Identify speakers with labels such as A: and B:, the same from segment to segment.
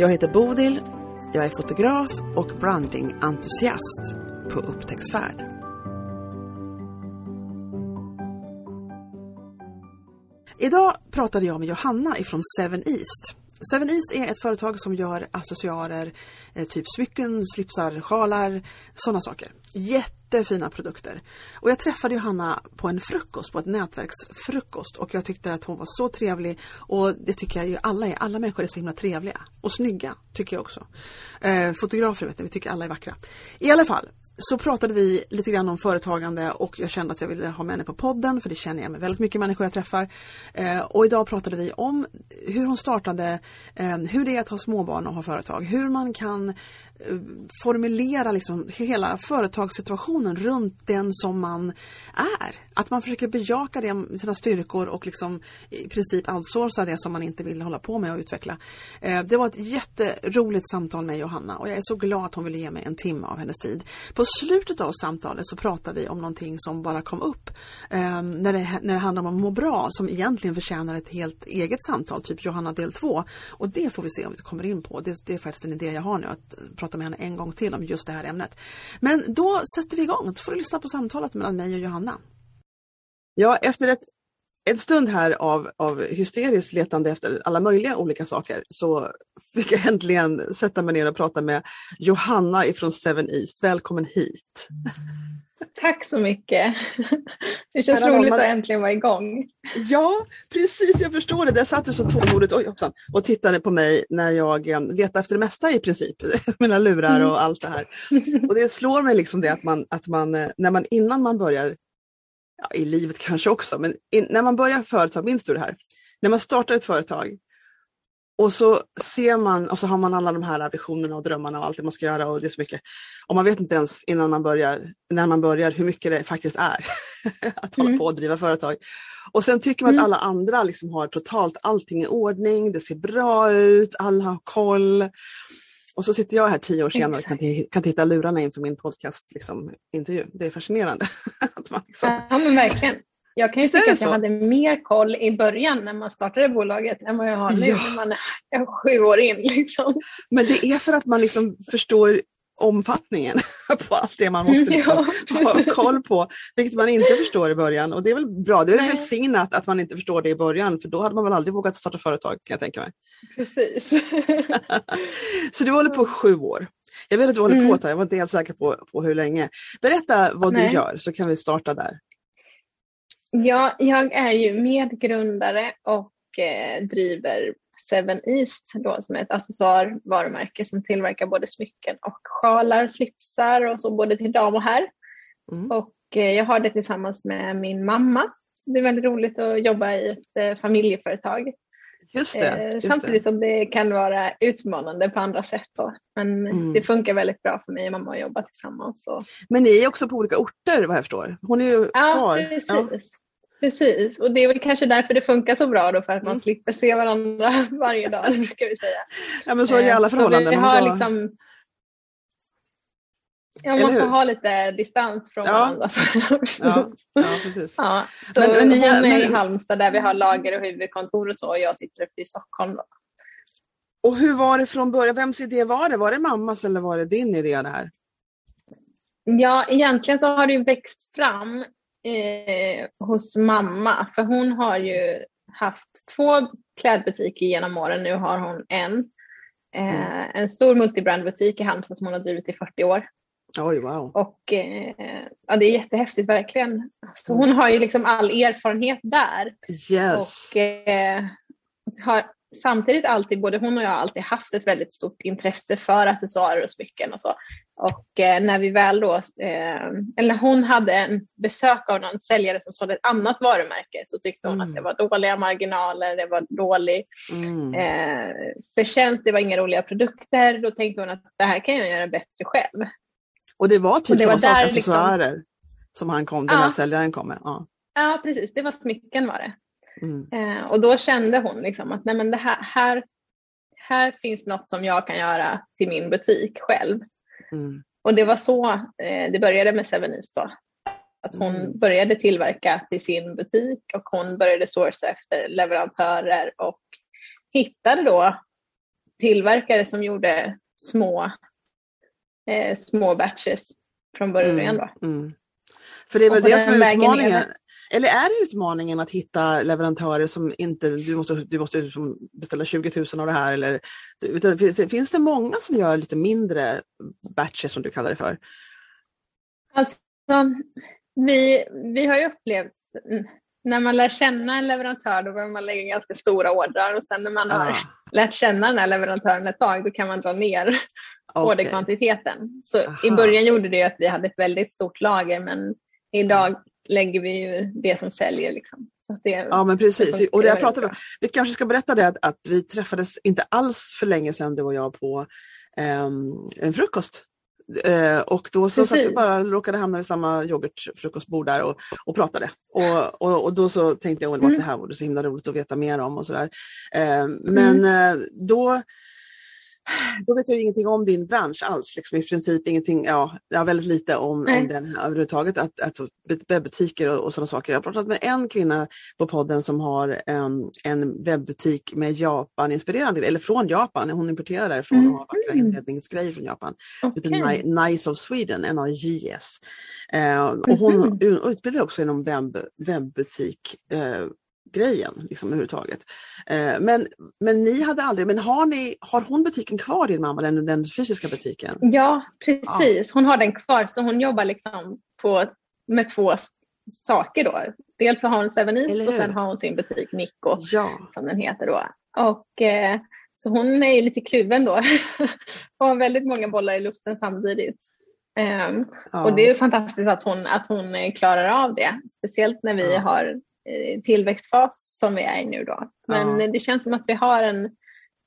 A: Jag heter Bodil, jag är fotograf och brandingentusiast på upptäcktsfärd. Idag pratade jag med Johanna ifrån Seven East. Seven East är ett företag som gör accessoarer, eh, typ smycken, slipsar, sjalar, sådana saker. Jättefina produkter. Och jag träffade Johanna på en frukost, på ett nätverksfrukost och jag tyckte att hon var så trevlig och det tycker jag ju alla är. Alla människor är så himla trevliga och snygga, tycker jag också. Eh, fotografer vet ni, vi tycker alla är vackra. I alla fall, så pratade vi lite grann om företagande och jag kände att jag ville ha med henne på podden för det känner jag med väldigt mycket människor jag träffar. Eh, och idag pratade vi om hur hon startade, eh, hur det är att ha småbarn och ha företag, hur man kan eh, formulera liksom hela företagssituationen runt den som man är. Att man försöker bejaka det, sina styrkor och liksom i princip outsourca det som man inte vill hålla på med och utveckla. Eh, det var ett jätteroligt samtal med Johanna och jag är så glad att hon ville ge mig en timme av hennes tid. På slutet av samtalet så pratar vi om någonting som bara kom upp eh, när, det, när det handlar om att må bra som egentligen förtjänar ett helt eget samtal, typ Johanna del 2. Och det får vi se om vi kommer in på. Det, det är faktiskt en idé jag har nu att prata med henne en gång till om just det här ämnet. Men då sätter vi igång, då får du lyssna på samtalet mellan mig och Johanna. Ja, efter ett en stund här av, av hysteriskt letande efter alla möjliga olika saker så fick jag äntligen sätta mig ner och prata med Johanna ifrån Seven East. Välkommen hit!
B: Tack så mycket! Det känns roligt man... att äntligen vara igång.
A: Ja, precis, jag förstår det. Där satt du så tålmodigt oj, hoppsan, och tittade på mig när jag eh, letade efter det mesta i princip. Mina lurar och mm. allt det här. Och det slår mig liksom det att man, att man, eh, när man innan man börjar ja, i livet kanske också, men in, när man börjar företag, minns du det här? När man startar ett företag och så ser man och så har man alla de här visionerna och drömmarna och allt det man ska göra och det är så mycket. Och man vet inte ens innan man börjar, när man börjar hur mycket det faktiskt är att hålla mm. på och driva företag. Och sen tycker man mm. att alla andra liksom har totalt allting i ordning, det ser bra ut, alla har koll. Och så sitter jag här tio år senare och kan, kan titta lurarna inför min podcast liksom, intervju. Det är fascinerande.
B: att man liksom... Ja men verkligen. Jag kan ju tycka att jag hade mer koll i början när man startade bolaget än vad jag har nu ja. när man är sju år in. Liksom.
A: Men det är för att man liksom förstår omfattningen på allt det man måste liksom ja, ha koll på, vilket man inte förstår i början. Och det är väl bra, det är väl välsignat att man inte förstår det i början, för då hade man väl aldrig vågat starta företag kan jag tänka mig.
B: Precis.
A: Så du håller på sju år. Jag vet att du håller mm. på ett jag var inte helt säker på, på hur länge. Berätta vad Nej. du gör så kan vi starta där.
B: Ja, jag är ju medgrundare och eh, driver Seven East då, som är ett accessoarvarumärke som tillverkar både smycken och sjalar, slipsar och så både till dam och herr. Mm. Och eh, jag har det tillsammans med min mamma. Så det är väldigt roligt att jobba i ett eh, familjeföretag.
A: Just det, eh, just
B: Samtidigt det. som det kan vara utmanande på andra sätt. Då. Men mm. det funkar väldigt bra för mig och mamma att jobba tillsammans. Så.
A: Men ni är också på olika orter vad jag förstår? Hon är ju
B: ja, kvar. Precis. Ja, precis. Precis, och det är väl kanske därför det funkar så bra då för att man mm. slipper se varandra varje dag brukar vi säga.
A: Ja men så är det i alla förhållanden.
B: Så vi har liksom, Ja, man får ha lite distans från ja. varandra.
A: ja, ja, precis.
B: Ja, så men, men ni, hon är i Halmstad där vi har lager och huvudkontor och så och jag sitter uppe i Stockholm. Då.
A: Och hur var det från början? Vems idé var det? Var det mammas eller var det din idé det här?
B: Ja, egentligen så har det växt fram eh, hos mamma. För hon har ju haft två klädbutiker genom åren. Nu har hon en. Eh, mm. En stor multibrandbutik i Halmstad som hon har drivit i 40 år.
A: Oj, wow.
B: Och eh, ja, det är jättehäftigt verkligen. Så hon har ju liksom all erfarenhet där.
A: Yes.
B: Och eh, har samtidigt alltid, både hon och jag har alltid haft ett väldigt stort intresse för accessoarer och smycken och så. Och eh, när vi väl då, eh, eller hon hade en besök av någon säljare som sålde ett annat varumärke så tyckte hon mm. att det var dåliga marginaler, det var dålig mm. eh, förtjänst, det var inga roliga produkter. Då tänkte hon att det här kan jag göra bättre själv.
A: Och det var typ samma sak, accessoarer liksom, som han kom, den ja. här säljaren kom med? Ja.
B: ja, precis, det var smycken var det. Mm. Eh, och då kände hon liksom att nej men det här, här, här finns något som jag kan göra till min butik själv. Mm. Och det var så eh, det började med Seven East då. Att hon mm. började tillverka till sin butik och hon började sourca efter leverantörer och hittade då tillverkare som gjorde små, eh, små batches från början. Då. Mm. mm.
A: För det är väl det som är utmaningen. Eller är det utmaningen att hitta leverantörer som inte, du måste, du måste liksom beställa 20 000 av det här eller finns det många som gör lite mindre batches som du kallar det för?
B: Alltså, vi, vi har ju upplevt när man lär känna en leverantör då behöver man lägga ganska stora ordrar och sen när man har ah. Lärt känna den här leverantören ett tag då kan man dra ner okay. orderkvantiteten. Så Aha. i början gjorde det att vi hade ett väldigt stort lager men idag lägger vi ju det som säljer. Liksom. Så det,
A: ja men precis, det och det jag pratade, vi kanske ska berätta det att, att, vi träffades inte alls för länge sedan du och jag på um, en frukost. Uh, och då så satt vi bara, råkade hamna vid samma yoghurtfrukostbord där och, och pratade. Och, och, och, då så tänkte jag mm. att det här vore så himla roligt att veta mer om och sådär. Uh, men mm. uh, då då vet jag ingenting om din bransch alls, liksom i princip ingenting, ja, jag har väldigt lite om, om den överhuvudtaget, att, att, webbutiker och, och sådana saker. Jag har pratat med en kvinna på podden som har um, en webbutik med Japan-inspirerande, eller från Japan, hon importerar därifrån mm. och har vackra inredningsgrejer från Japan. Okay. Nice of Sweden, NRJS. Uh, och hon mm. utbildar också inom webb, webbutik uh, grejen liksom, överhuvudtaget. Eh, men, men ni hade aldrig, men har, ni, har hon butiken kvar din mamma, den, den fysiska butiken?
B: Ja precis, ja. hon har den kvar så hon jobbar liksom på, med två saker då. Dels så har hon Seven East och sen har hon sin butik Nico ja. som den heter då. Och, eh, så hon är ju lite kluven då och har väldigt många bollar i luften samtidigt. Um, ja. Och det är fantastiskt att hon, att hon klarar av det. Speciellt när vi ja. har Eh, tillväxtfas som vi är i nu då. Men ja. det känns som att vi har en,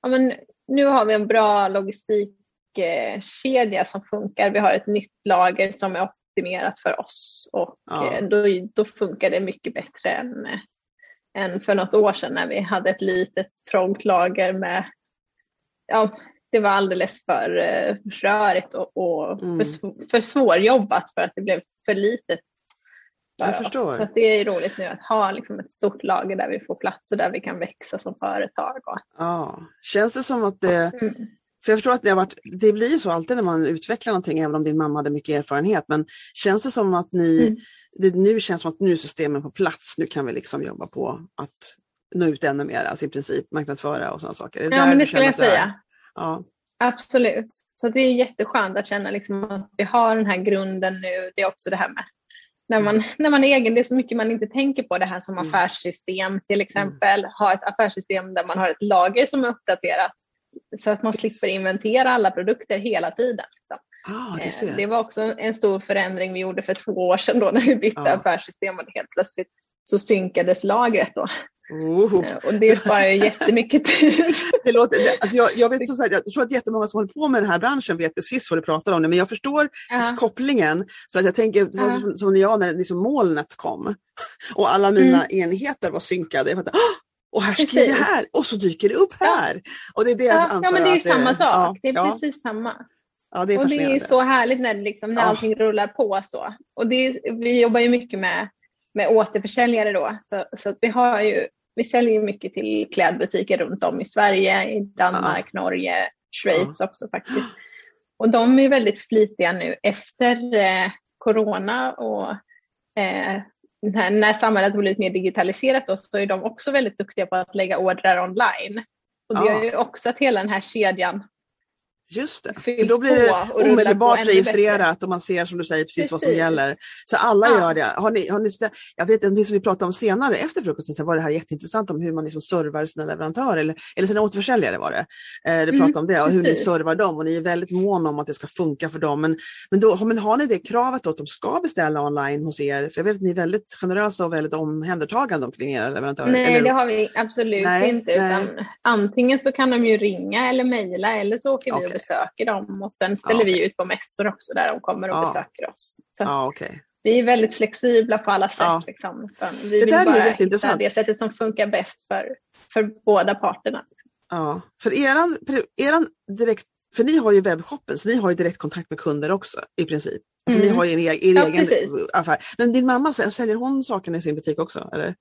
B: ja men nu har vi en bra logistikkedja som funkar. Vi har ett nytt lager som är optimerat för oss och ja. Eh, då, då funkar det mycket bättre än, än för något år sedan när vi hade ett litet trångt lager med, ja det var alldeles för rörigt och, och mm. för, för svårjobbat för att det blev för litet
A: jag förstår.
B: Så det är roligt nu att ha liksom ett stort lager där vi får plats och där vi kan växa som företag.
A: Ja, känns det som att det mm. För jag förstår att det har varit, det blir ju så alltid när man utvecklar någonting, även om din mamma hade mycket erfarenhet, men känns det som att ni, mm. det nu känns som att nu är systemen på plats, nu kan vi liksom jobba på att nå ut ännu mer, alltså i princip marknadsföra och sådana saker.
B: ja, men det skulle jag säga. Ja. Absolut. Så det är jätteskönt att känna liksom att vi har den här grunden nu. Det är också det här med när man, när man är egen, det är så mycket man inte tänker på det här som mm. affärssystem till exempel. Mm. Ha ett affärssystem där man har ett lager som är uppdaterat så att man slipper inventera alla produkter hela tiden.
A: Ah,
B: det, det var också en stor förändring vi gjorde för två år sedan då när vi bytte ah. affärssystem och helt plötsligt så synkades lagret då. Oh. Och det sparar ju jättemycket tid.
A: Det låter, alltså jag, jag, vet, som sagt, jag tror att jättemånga som håller på med den här branschen vet precis vad du pratar om, men jag förstår uh. kopplingen. För att jag tänker, det var som, som när jag när liksom molnet kom och alla mina mm. enheter var synkade. Jag fattade, och här skriver jag här och så dyker det upp här.
B: Ja.
A: Och det är det
B: ja, ja men det är samma det, sak, ja, det är ja. precis samma.
A: Ja, det är
B: och det är så härligt när, liksom, när allting rullar på så. Och det vi jobbar ju mycket med med återförsäljare då. Så, så vi, har ju, vi säljer mycket till klädbutiker runt om i Sverige, i Danmark, ja. Norge, Schweiz ja. också faktiskt. Och de är väldigt flitiga nu efter eh, corona och eh, när, när samhället har blivit mer digitaliserat då, så är de också väldigt duktiga på att lägga ordrar online. Och det ja. gör ju också att hela den här kedjan
A: Just det, för då blir det omedelbart registrerat och man ser som du säger precis, vad som
B: Precis.
A: gäller. Så alla
B: Ja.
A: gör det. Har ni, har ni, jag vet det som vi pratade om senare efter frukosten så var det här jätteintressant om hur man liksom servar sina leverantörer eller, eller sina återförsäljare var det. Eh, det pratade om det och hur ni
B: precis.
A: servar dem och ni är väldigt måna om att det ska funka för dem. Men, men, då, har- men har ni det kravet då att de ska beställa online hos er? För jag vet att ni är väldigt generösa och väldigt omhändertagande omkring era leverantörer.
B: Nej,
A: eller?
B: det har vi absolut
A: Nej,
B: inte.
A: nej.
B: Utan antingen så kan de ju ringa eller mejla eller så åker vi
A: Okej.
B: och besöker dem och sen ställer
A: Ja,
B: vi ut på mässor också där de kommer och
A: Ja.
B: besöker oss. Så
A: Ja, okej.
B: vi är väldigt flexibla på alla sätt. Liksom. Vi
A: Det
B: vill
A: är
B: bara hitta det sättet som funkar bäst för, för båda parterna.
A: Ja, för eran, eran direkt, för ni har ju webbshoppen så ni har ju direktkontakt med kunder också i princip. Alltså
B: Mm.
A: ni har ju en, e- er
B: Ja,
A: egen
B: precis.
A: affär. Men din mamma, sä- säljer hon sakerna i sin butik också? Eller?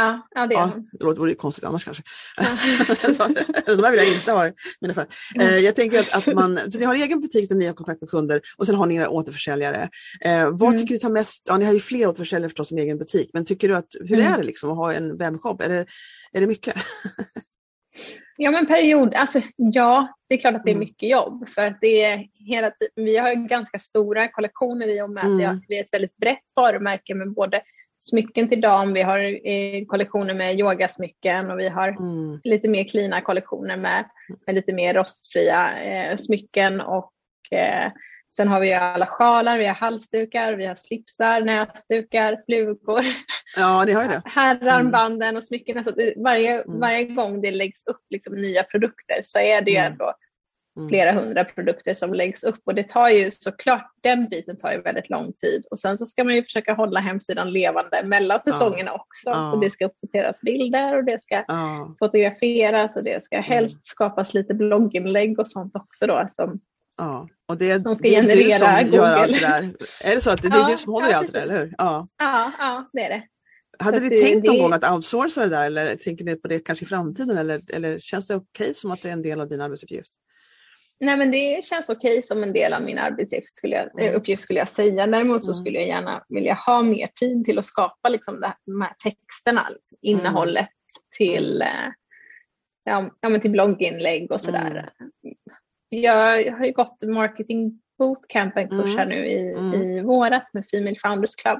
B: Ja, ja det är
A: Ja, det vore ju konstigt annars kanske. Att- De här vill jag inte ha i min affär. Eh, jag tänker att, att man, så ni har egen butik där ni har kontakt med kunder och sen har ni era återförsäljare. Eh, vad
B: Mm.
A: tycker du tar mest, ja ni har ju fler återförsäljare förstås än egen butik, men tycker du att, hur
B: Mm.
A: är det liksom att ha en webbshop? Är det, är det mycket?
B: Ja men period, alltså ja det är klart att det är
A: Mm.
B: mycket jobb för att det är hela tiden, vi har ju ganska stora kollektioner i och med
A: Mm.
B: att vi vi är ett väldigt brett varumärke med både smycken till dam, vi har eh, kollektioner med yogasmycken och vi har
A: Mm.
B: lite mer klina kollektioner med, med lite mer rostfria eh, smycken och eh, sen har vi alla sjalar, vi har halsdukar, vi har slipsar, näsdukar, flugor,
A: Ja, ni har det.
B: herrarmbanden och smycken. Alltså, det- varje,
A: Mm.
B: varje gång det läggs upp liksom, nya produkter så är det ju
A: Mm.
B: ändå
A: Mm.
B: Flera hundra produkter som läggs upp och det tar ju såklart, den biten tar ju väldigt lång tid och sen så ska man ju försöka hålla hemsidan levande mellan säsongerna också
A: Ja.
B: och det ska uppdateras bilder och det ska
A: Ja.
B: fotograferas och det ska
A: Mm.
B: helst skapas lite blogginlägg och sånt också då som
A: Ja, och det,
B: Som ska
A: det är
B: generera
A: du som gör allt det där. Är det så att det, det är
B: Ja,
A: du som håller
B: ja,
A: i allt det där, eller hur? Ja.
B: ja, ja det är det.
A: Hade
B: Så
A: ni
B: det-
A: tänkt någon
B: det-
A: gång att outsourca det där eller tänker ni på det kanske i framtiden eller, eller känns det okej som att det är en del av din arbetsuppgift?
B: Nej men det känns okej som en del av min arbetsuppgift skulle jag,
A: Mm.
B: uppgift skulle jag säga. Däremot så
A: Mm.
B: skulle jag gärna vilja ha mer tid till att skapa liksom här, de här texterna, liksom,
A: Mm.
B: innehållet till, eh, ja, men till blogginlägg och sådär.
A: Mm.
B: Jag har ju gått marketing bootcamp, en kurs här nu i,
A: Mm.
B: i våras med Female Founders Club.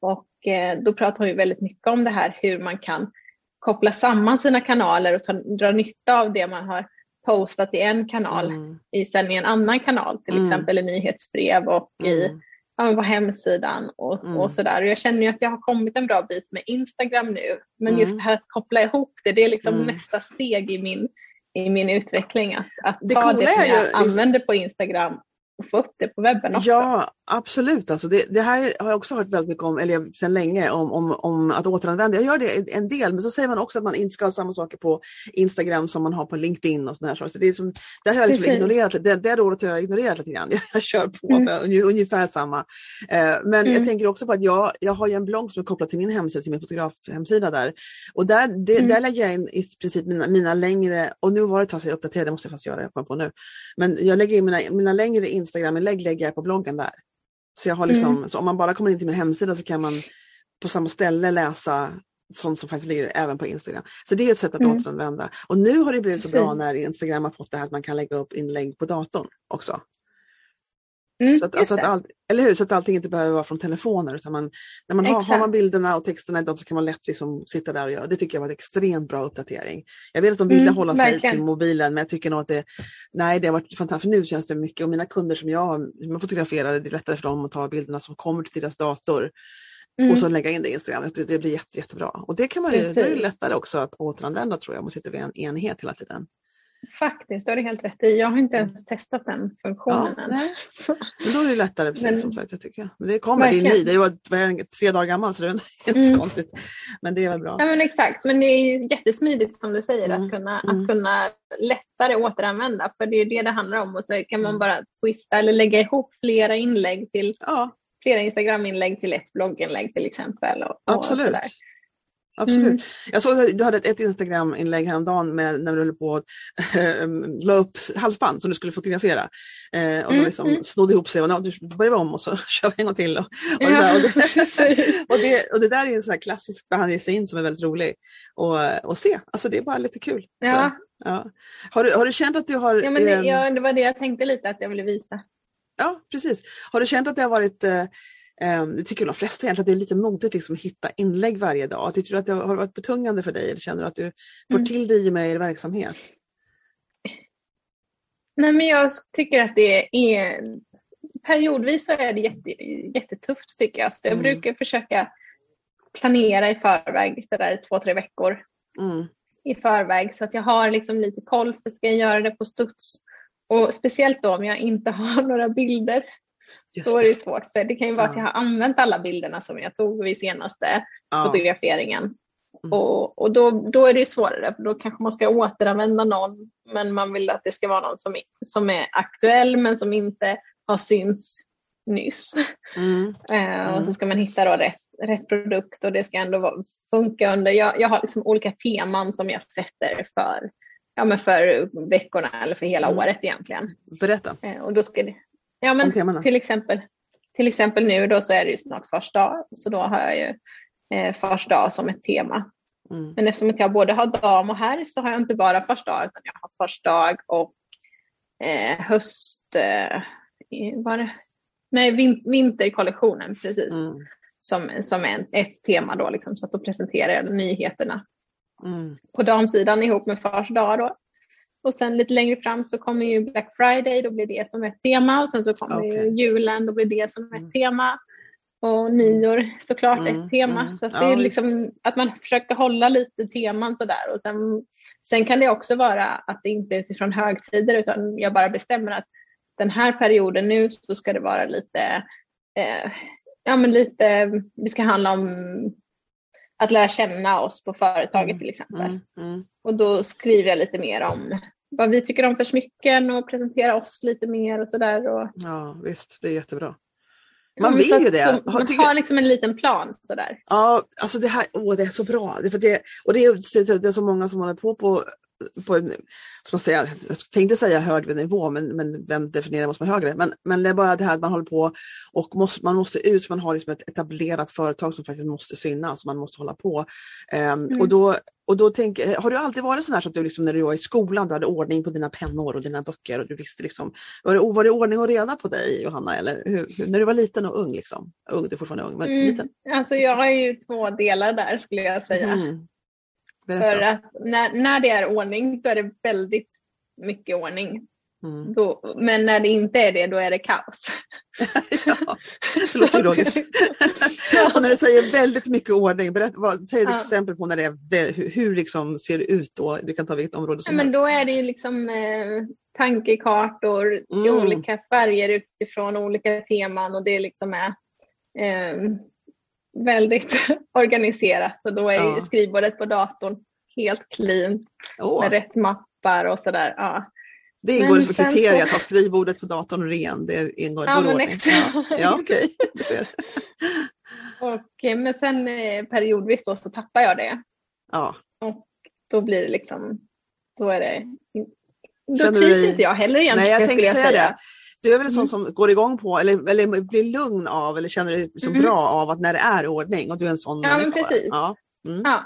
B: Och eh, då pratar vi väldigt mycket om det här hur man kan koppla samman sina kanaler och ta, dra nytta av det man har postat i en kanal
A: Mm.
B: i, sen i en annan kanal, till
A: Mm.
B: exempel i nyhetsbrev och i,
A: Mm.
B: ja, på hemsidan och,
A: Mm.
B: och sådär. Och jag känner ju att jag har kommit en bra bit med Instagram nu. Men
A: Mm.
B: just det här att koppla ihop det, det är liksom
A: Mm.
B: nästa steg i min, i min utveckling. Att, att
A: Det
B: ta det som
A: är ju
B: jag
A: liksom-
B: använder på Instagram och få upp det på webben också.
A: Ja, absolut. Alltså det, det här har jag också hört väldigt mycket om, eller sedan länge, om, om, om att återanvända. Jag gör det en del, men så säger man också att man inte ska ha samma saker på Instagram som man har på LinkedIn och saker. Så det, är som, det har jag liksom
B: Precis.
A: ignorerat. Det, det rådet har jag ignorerat lite grann. Jag kör på
B: Mm.
A: med unge- ungefär samma. Eh, men jag
B: Mm.
A: tänker också på att jag, jag har ju en blogg som är kopplad till min hemsida, till min fotografhemsida där. Och där, det,
B: Mm.
A: där lägger jag in i princip mina, mina längre, och nu var det ett tag sedan jag uppdaterade, det måste jag fast göra, jag på nu. Men jag lägger in mina, mina längre Instagram-inlägg lägger jag på bloggen där. Så, jag har liksom,
B: Mm.
A: så om man bara kommer in till min hemsida så kan man på samma ställe läsa sånt som faktiskt ligger även på Instagram. Så det är ett sätt att
B: Mm.
A: återanvända. Och nu har det blivit så bra när Instagram har fått det här att man kan lägga upp inlägg på datorn också.
B: Mm,
A: Så att, alltså att allt, eller hur? Så att allting inte behöver vara från telefoner utan man, när man har, har man bilderna och texterna i dem så kan man lätt liksom sitta där och göra. Det tycker jag var en extremt bra uppdatering. Jag vet att de ville
B: Mm,
A: hålla sig
B: verkligen.
A: till mobilen men jag tycker nog att det, nej det har varit fantastiskt. För nu känns det mycket och mina kunder som jag som fotograferar, det är lättare för dem att ta bilderna som kommer till deras dator
B: Mm.
A: och så lägga in det i Instagram. Det blir jätte, jättebra. Och det kan man ju, det är lättare också att återanvända tror jag om man sitter vid en enhet hela tiden.
B: Faktiskt, det har du helt rätt i. Jag har inte ens testat den funktionen
A: Ja,
B: än.
A: Men då är det lättare precis
B: Men-
A: som sagt. Jag tycker. Men det kommer, det är
B: Verkligen.
A: ny, det var tre dagar gammal så det är inte
B: Mm.
A: konstigt. Men det är väl bra.
B: Ja, men exakt, men det är jättesmidigt som du säger
A: Mm,
B: att, kunna,
A: mm.
B: att kunna lättare återanvända för det är det det handlar om och så kan man
A: Mm.
B: bara twista eller lägga ihop flera inlägg till
A: Ja,
B: flera Instagram-inlägg till ett blogginlägg till exempel. Och, och
A: absolut.
B: sådär.
A: Absolut.
B: Mm.
A: Jag såg att du hade ett, Instagram-inlägg häromdagen med, när du höll på att la upp halsband som du skulle fotografera. Eh, och
B: Mm,
A: liksom
B: mm.
A: snodde ihop sig och "Nå, du börjar vi om och så kör vi en gång till. Och, och,
B: Ja,
A: så här, och, det,
B: precis.
A: och, det, och det där är en sån klassisk behandlingssyn som är väldigt rolig att, se. Alltså det är bara lite kul.
B: Ja,
A: Ja. Har, du, har du känt att du har...
B: Ja, men det,
A: ehm,
B: ja, det var det jag tänkte lite att jag ville visa.
A: Ja, precis. Har du känt att det har varit, eh, det tycker de flesta egentligen, att det är lite modigt liksom, att hitta inlägg varje dag. Tycker du att det har varit betungande för dig eller känner du att du får
B: Mm.
A: till dig med er verksamhet?
B: Nej, men jag tycker att det är periodvis så är det jätte, jättetufft tycker jag. Så jag
A: Mm.
B: brukar försöka planera i förväg sådär två, tre veckor
A: Mm.
B: i förväg så att jag har liksom lite koll för ska jag göra det på studs och speciellt då om jag inte har några bilder
A: Just
B: då är
A: det.
B: det svårt för det kan ju vara att
A: Ja.
B: jag har använt alla bilderna som jag tog vid senaste
A: Ja.
B: fotograferingen.
A: Mm.
B: Och, och då, då är det ju svårare, för då kanske man ska återanvända någon, men man vill att det ska vara någon som, som är aktuell men som inte har syns nyss.
A: Mm. Mm.
B: Och så ska man hitta då rätt, rätt produkt och det ska ändå funka under, jag, jag har liksom olika teman som jag sätter för, ja, men för veckorna eller för hela
A: Mm.
B: året egentligen.
A: Berätta.
B: Eh, Och då ska det, ja men
A: temana.
B: till exempel, till exempel nu då så är det ju snart fars dag, så då har jag ju eh, fars dag som ett tema.
A: Mm.
B: Men eftersom att jag både har dam och herr så har jag inte bara fars dag utan jag har fars dag och eh, höst, eh, var det? Nej, vin, vinterkollektionen precis.
A: Mm.
B: Som, som är ett tema då liksom, så att då presenterar jag nyheterna
A: Mm.
B: på damsidan ihop med fars dag då. Och sen lite längre fram så kommer ju Black Friday, då blir det som ett tema och sen så kommer ju
A: Okej.
B: julen, då blir det som ett
A: Mm.
B: tema. Och nyår såklart
A: Mm,
B: ett tema.
A: mm.
B: Så att
A: Ja,
B: det är
A: visst.
B: liksom att man försöker hålla lite teman sådär. Och sen, sen kan det också vara att det inte är utifrån högtider utan jag bara bestämmer att den här perioden nu så ska det vara lite, eh, ja men lite, det ska handla om att lära känna oss på företaget
A: Mm,
B: till exempel.
A: Mm. Mm.
B: Och då skriver jag lite mer om vad vi tycker om för smycken och presenterar oss lite mer och sådär. Och,
A: Ja, visst, det är jättebra. Man vill ju det.
B: Så man har liksom en liten plan sådär.
A: Ja, alltså det här, åh, det är så bra. Det, för det, och det är, det är så många som håller på på, på en, ska säga, jag tänkte säga högre nivå, men, men vem definierar vad som är högre? Men, men det är bara det här att man håller på och måste, man måste ut, man har liksom ett etablerat företag som faktiskt måste synas, man måste hålla på. Ehm,
B: Mm.
A: Och då, och då tänker, har du alltid varit sån här så att du liksom, när du var i skolan, du hade ordning på dina pennor och dina böcker och du visste liksom, var det, var det ordning och reda på dig Johanna? Eller hur, hur, när du var liten och ung liksom? Ung, du är fortfarande ung, men
B: Mm.
A: liten.
B: Alltså jag har ju två delar där skulle jag säga.
A: Mm. Berätta.
B: För att när, när det är ordning då är det väldigt mycket ordning.
A: Mm.
B: Då, men när det inte är det då är det kaos.
A: ja, det låter logiskt. och när du säger väldigt mycket ordning, berätta, vad, säg ett
B: Ja.
A: exempel på när det är, hur, hur liksom ser det ut då? Du kan ta vilket område
B: Ja,
A: som
B: men
A: helst.
B: då är det ju liksom eh, tankekartor i
A: Mm.
B: olika färger utifrån olika teman och det liksom är eh, väldigt organiserat. Och då är
A: Ja.
B: skrivbordet på datorn helt clean
A: Åh,
B: med rätt mappar och sådär. Ja,
A: det ingår
B: men
A: som kriterier
B: så-
A: att ha skrivbordet på datorn ren. Det ingår
B: Ja,
A: god
B: men.
A: Ja, ja. Du ser.
B: och, eh, men sen eh, periodvis då så tappar jag det.
A: Ja.
B: Då blir det liksom, då är det, då
A: Känner du
B: trivs
A: dig-
B: inte jag heller egentligen
A: Nej, jag
B: skulle jag
A: säga. det. Du är väl en sån
B: Mm.
A: som går igång på eller, eller blir lugn av eller känner dig så
B: Mm.
A: bra av att när det är ordning och du är en sån
B: Ja, men precis.
A: Ja. Mm.
B: Ja.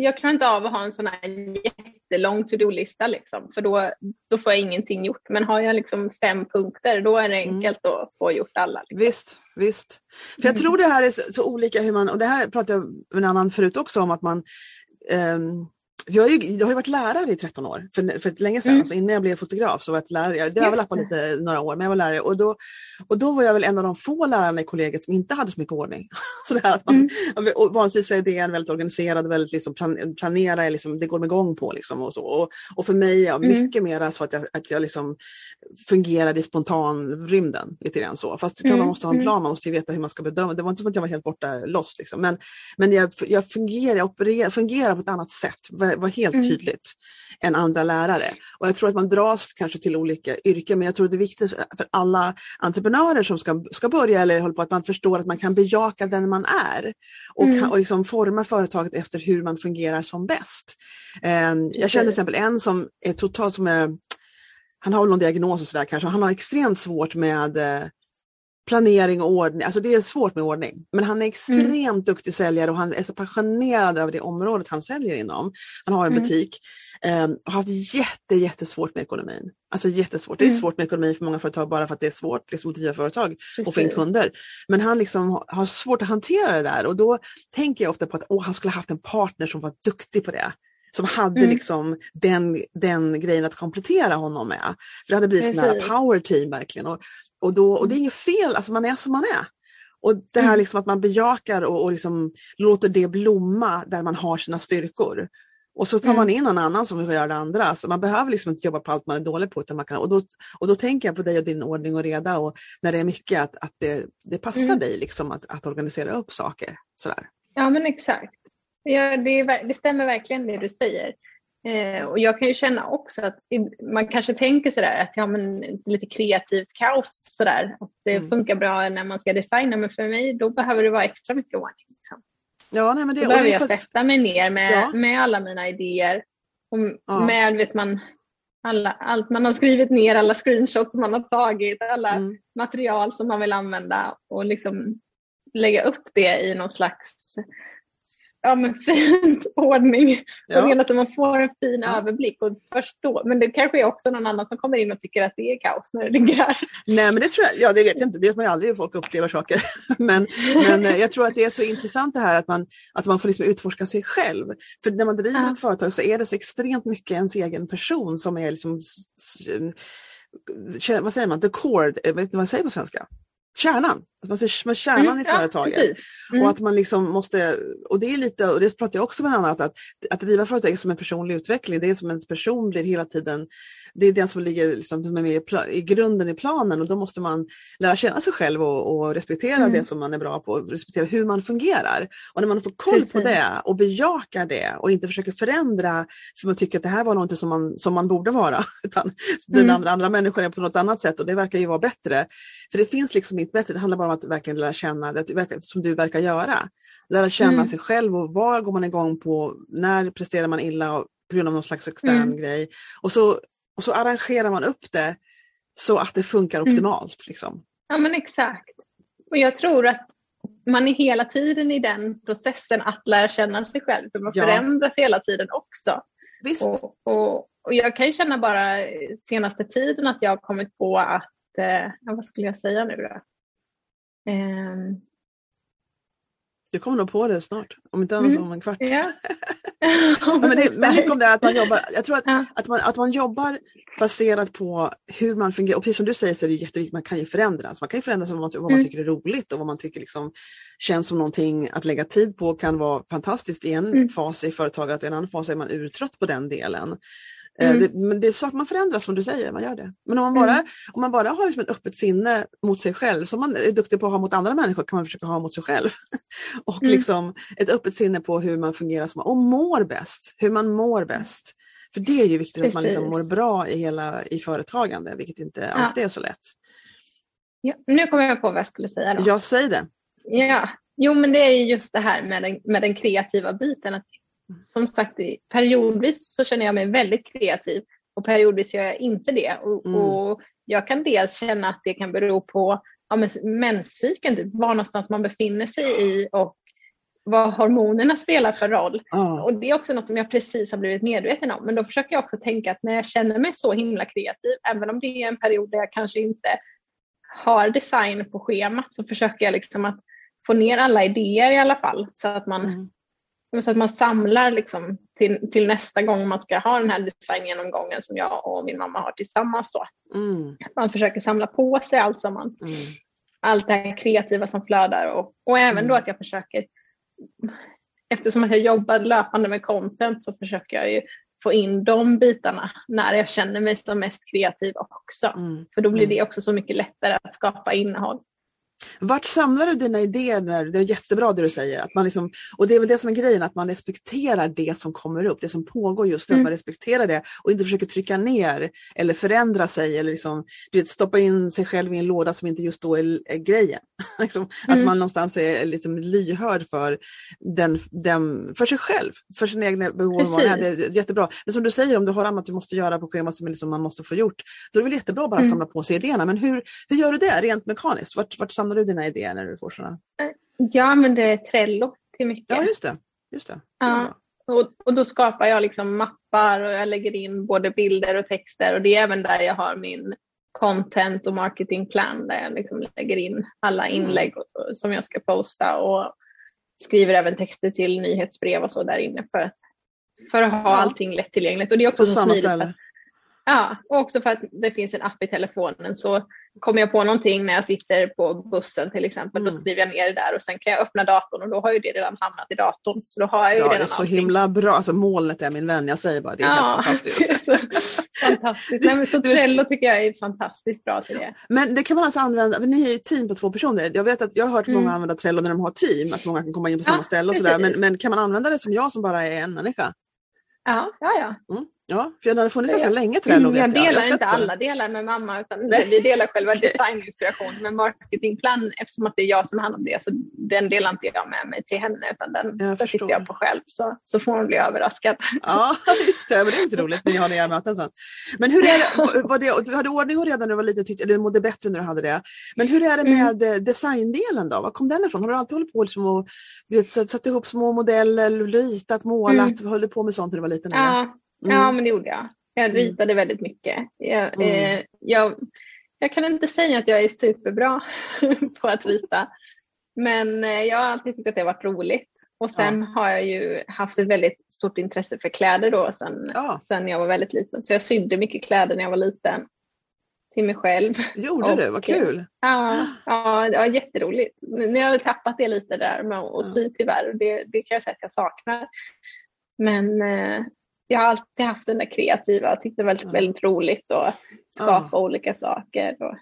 B: Jag klarar inte av att ha en sån här jättelång to-do-lista liksom, för då, då får jag ingenting gjort. Men har jag liksom fem punkter då är det
A: Mm.
B: enkelt att få gjort alla. Liksom.
A: Visst, visst. För jag
B: Mm.
A: tror det här är så, så olika hur man, och det här pratade jag med en annan förut också om att man ehm, jag, har ju, jag har ju varit lärare i 13 år, för, för länge sedan.
B: Mm.
A: Alltså innan jag blev fotograf så var jag lärare. Det har väl lappat lite några år, men jag var lärare. Och då, och då var jag väl en av de få lärarna i kollegiet som inte hade så mycket ordning. så det här att man,
B: Mm.
A: och vanligtvis är det en väldigt organiserad, väldigt liksom plan, planera, liksom, det går med igång på. Liksom och, så. Och, och för mig är
B: Mm.
A: mycket mer så att jag, att jag liksom fungerar i spontanrymden. Lite grann så. Fast klart man
B: Mm,
A: måste ha en
B: mm.
A: plan, man måste veta hur man ska bedöma. Det var inte som att jag var helt borta lost. Liksom. Men, men jag, jag, fungerar, jag opererar, fungerar på ett annat sätt, var, helt
B: Mm.
A: tydligt, än andra lärare. Och jag tror att man dras kanske till olika yrken, men jag tror det är viktigt för alla entreprenörer som ska, ska börja eller håller på att man förstår att man kan bejaka den man är och,
B: Mm.
A: och liksom forma företaget efter hur man fungerar som bäst. Eh, jag känner till exempel en som är totalt som är, han har någon diagnos och sådär kanske, han har extremt svårt med eh, planering och ordning. Alltså det är svårt med ordning. Men han är extremt mm. duktig säljare och han är så passionerad över det området han säljer inom. Han har en mm. butik um, och har haft jätte, jättesvårt med ekonomin. Alltså jättesvårt. Det är mm. svårt med ekonomi för många företag bara för att det är svårt liksom, att driva företag Precis. och få in kunder. Men han liksom har svårt att hantera det där och då tänker jag ofta på att åh, han skulle haft en partner som var duktig på det som hade mm. liksom den, den grejen att komplettera honom med. För det hade blivit sån här power team verkligen. Och, och, då, och det är inget fel, alltså man är som man är. Och det här mm. liksom att man bejakar och, och liksom låter det blomma där man har sina styrkor. Och så tar man mm. in någon annan som vill göra det andra. Så man behöver liksom inte jobba på allt man är dålig på. Utan man kan, och, då, och då tänker jag på dig och din ordning och reda och när det är mycket att, att det, det passar mm. dig liksom att, att organisera upp saker. Sådär.
B: Ja men exakt. Ja, det, det stämmer verkligen det du säger. Eh, och jag kan ju känna också att man kanske tänker sådär att ja men lite kreativt kaos sådär. Att det mm. funkar bra när man ska designa men för mig då behöver det vara extra mycket ordning. Liksom.
A: Ja, nej, men det,
B: då behöver jag sätta mig ner med, ja. med alla mina idéer. Och ja. med vet man, alla, allt man har skrivit ner, alla screenshots man har tagit, alla mm. material som man vill använda och liksom lägga upp det i någon slags ja, men fint ordning. Ja. Och att man får en fin ja. överblick och först då, men det kanske är också någon annan som kommer in och tycker att det är kaos när det ligger här.
A: Nej men det tror jag, ja det vet jag inte, det vet man ju aldrig hur folk upplever saker. men, men eh, jag tror att det är så intressant det här att man, att man får liksom utforska sig själv. För när man driver ja. ett företag så är det så extremt mycket ens egen person som är liksom vad säger man, the core, eh, vad säger på svenska? Kärnan. Att man ser kärnan mm, i företaget. mm. Och att man liksom måste, och det är lite, och det pratar jag också med annat, att, att driva företag är som en personlig utveckling. Det är som ens person blir hela tiden, det är den som ligger liksom, med i, grunden i planen och då måste man lära känna sig själv och, och respektera mm. det som man är bra på, respektera hur man fungerar. Och när man får koll Precis. på det och bejakar det och inte försöker förändra för man tycker att det här var något som man, som man borde vara, utan mm. den andra, andra människor är på något annat sätt och det verkar ju vara bättre. För det finns liksom inte bättre, det handlar bara om att verkligen lära känna, det, som du verkar göra. Lära känna mm. sig själv och var går man igång på, när presterar man illa på grund av någon slags extern mm. grej. Och så, och så arrangerar man upp det så att det funkar mm. optimalt. Liksom.
B: Ja men exakt. Och jag tror att man är hela tiden i den processen att lära känna sig själv, för man ja. förändras hela tiden också.
A: Visst.
B: Och, och, och, jag kan känna bara senaste tiden att jag har kommit på att, eh, vad skulle jag säga nu då?
A: Um... Du kommer nog på det snart, om inte annars mm. om en kvart.
B: Ja.
A: ja, men, det, men mycket om det att man jobbar, jag tror att, ja. att, man, att man jobbar baserat på hur man fungerar. Och precis som du säger så är det jätteviktigt, man kan ju förändras. Man kan ju förändras vad man, vad man mm. tycker är roligt och vad man tycker liksom känns som någonting att lägga tid på kan vara fantastiskt i en mm. fas i företaget, i en annan fas är man urtrött på den delen. Eh, mm. Det, men det är så att man förändras som du säger, man gör det. Men om man bara, mm. om man bara har liksom ett öppet sinne mot sig själv, som man är duktig på att ha mot andra människor, kan man försöka ha mot sig själv. och mm. liksom ett öppet sinne på hur man fungerar som, och mår bäst, hur man mår bäst. För det är ju viktigt Precis. att man liksom mår bra i, hela, i företagande, vilket inte ja. alltid är så lätt.
B: Ja, nu kommer jag på vad jag skulle säga. Då.
A: Ja, säg det.
B: Ja, jo men det är just det här med den, med den kreativa biten. Att som sagt, periodvis så känner jag mig väldigt kreativ och periodvis gör jag inte det. Och, mm. och jag kan dels känna att det kan bero på ja, menscykeln, typ, var någonstans man befinner sig i och vad hormonerna spelar för roll. Oh. Och Det är också något som jag precis har blivit medveten om. Men då försöker jag också tänka att när jag känner mig så himla kreativ, även om det är en period där jag kanske inte har design på schemat, så försöker jag liksom att få ner alla idéer i alla fall så att man mm. Så att man samlar liksom till, till nästa gång man ska ha den här designgenomgången som jag och min mamma har tillsammans. Då. Mm. Man försöker samla på sig allt som man, mm. allt det här kreativa som flödar och, och även mm. då att jag försöker, eftersom att jag jobbar löpande med content så försöker jag ju få in de bitarna när jag känner mig som mest kreativ också. Mm. För då blir mm. det också så mycket lättare att skapa innehåll.
A: Vart samlar du dina idéer? När, det är jättebra det du säger. Att man liksom, och det är väl det som är grejen, att man respekterar det som kommer upp, det som pågår just nu. Mm. Man respekterar det och inte försöker trycka ner eller förändra sig eller liksom, du vet, stoppa in sig själv i en låda som inte just då är, är grejen. liksom, mm. Att man någonstans är liksom lyhörd för, den, den, för sig själv, för sina egna behov. Ja, det är jättebra. Men som du säger, om du har annat du måste göra på schemat som liksom man måste få gjort, då är det väl jättebra att bara mm. samla på sig idéerna. Men hur, hur gör du det rent mekaniskt? Vart, vart samlar du dina idéer när du får sådana?
B: Jag använder Trello till mycket.
A: Ja, just det. Just det.
B: Ja. Och, och då skapar jag liksom mappar och jag lägger in både bilder och texter och det är även där jag har min content och marketingplan där jag liksom lägger in alla mm. inlägg som jag ska posta och skriver även texter till nyhetsbrev och så där inne för att, för att ha ja. allting lättillgängligt. Och det är också så smidigt. För, ja, och också för att det finns en app i telefonen så kommer jag på någonting när jag sitter på bussen till exempel, mm. då skriver jag ner det där och sen kan jag öppna datorn och då har ju det redan hamnat i datorn. Så då har jag ju
A: ja,
B: redan
A: det är så allting. himla bra, alltså molnet är min vän, jag säger bara det är ja, helt fantastiskt.
B: fantastiskt. Nej, men så Trello tycker jag är fantastiskt bra till det.
A: Men det kan man alltså använda, ni är ju ett team på två personer. Jag vet att jag har hört mm. många använda Trello när de har team, att många kan komma in på samma ställe och sådär. Men, men kan man använda det som jag som bara är en människa?
B: Ja, ja, ja.
A: Mm. Ja, för den har funnits ganska länge Trello.
B: Jag delar jag. inte alla delar med mamma utan Nej. vi delar själva designinspiration men marketingplan eftersom att det är jag som handlar om det så den delar inte jag med mig till henne utan den, den sitter jag på själv så, så får hon bli överraskad.
A: Ja, just det, men det är inte roligt när ni har nya möten sen. Men hur är det, var det, du hade ordning och reda när du var liten, tyckte, eller mådde bättre när du hade det. Men hur är det mm. med mm. designdelen då? Var kom den ifrån? Har du alltid hållit på liksom och vet, satt ihop små modeller, ritat, målat, mm. höll du på med sånt när du var liten?
B: Ja. Mm. Ja, men det gjorde jag. Jag mm. ritade väldigt mycket. Jag, mm. eh, jag, jag, kan inte säga att jag är superbra på att rita. Men eh, jag har alltid tyckt att det har varit roligt. Och sen ja. har jag ju haft ett väldigt stort intresse för kläder då sen, ja. sen jag var väldigt liten. Så jag sydde mycket kläder när jag var liten. Till mig själv.
A: Gjorde du? Vad kul!
B: Ja, ja, det var jätteroligt. Nu har jag tappat det lite där med att sy tyvärr. Det, det kan jag säga att jag saknar. Men eh, jag har alltid haft den där kreativa och tyckt det var väldigt, väldigt roligt att skapa ja. olika saker. Och,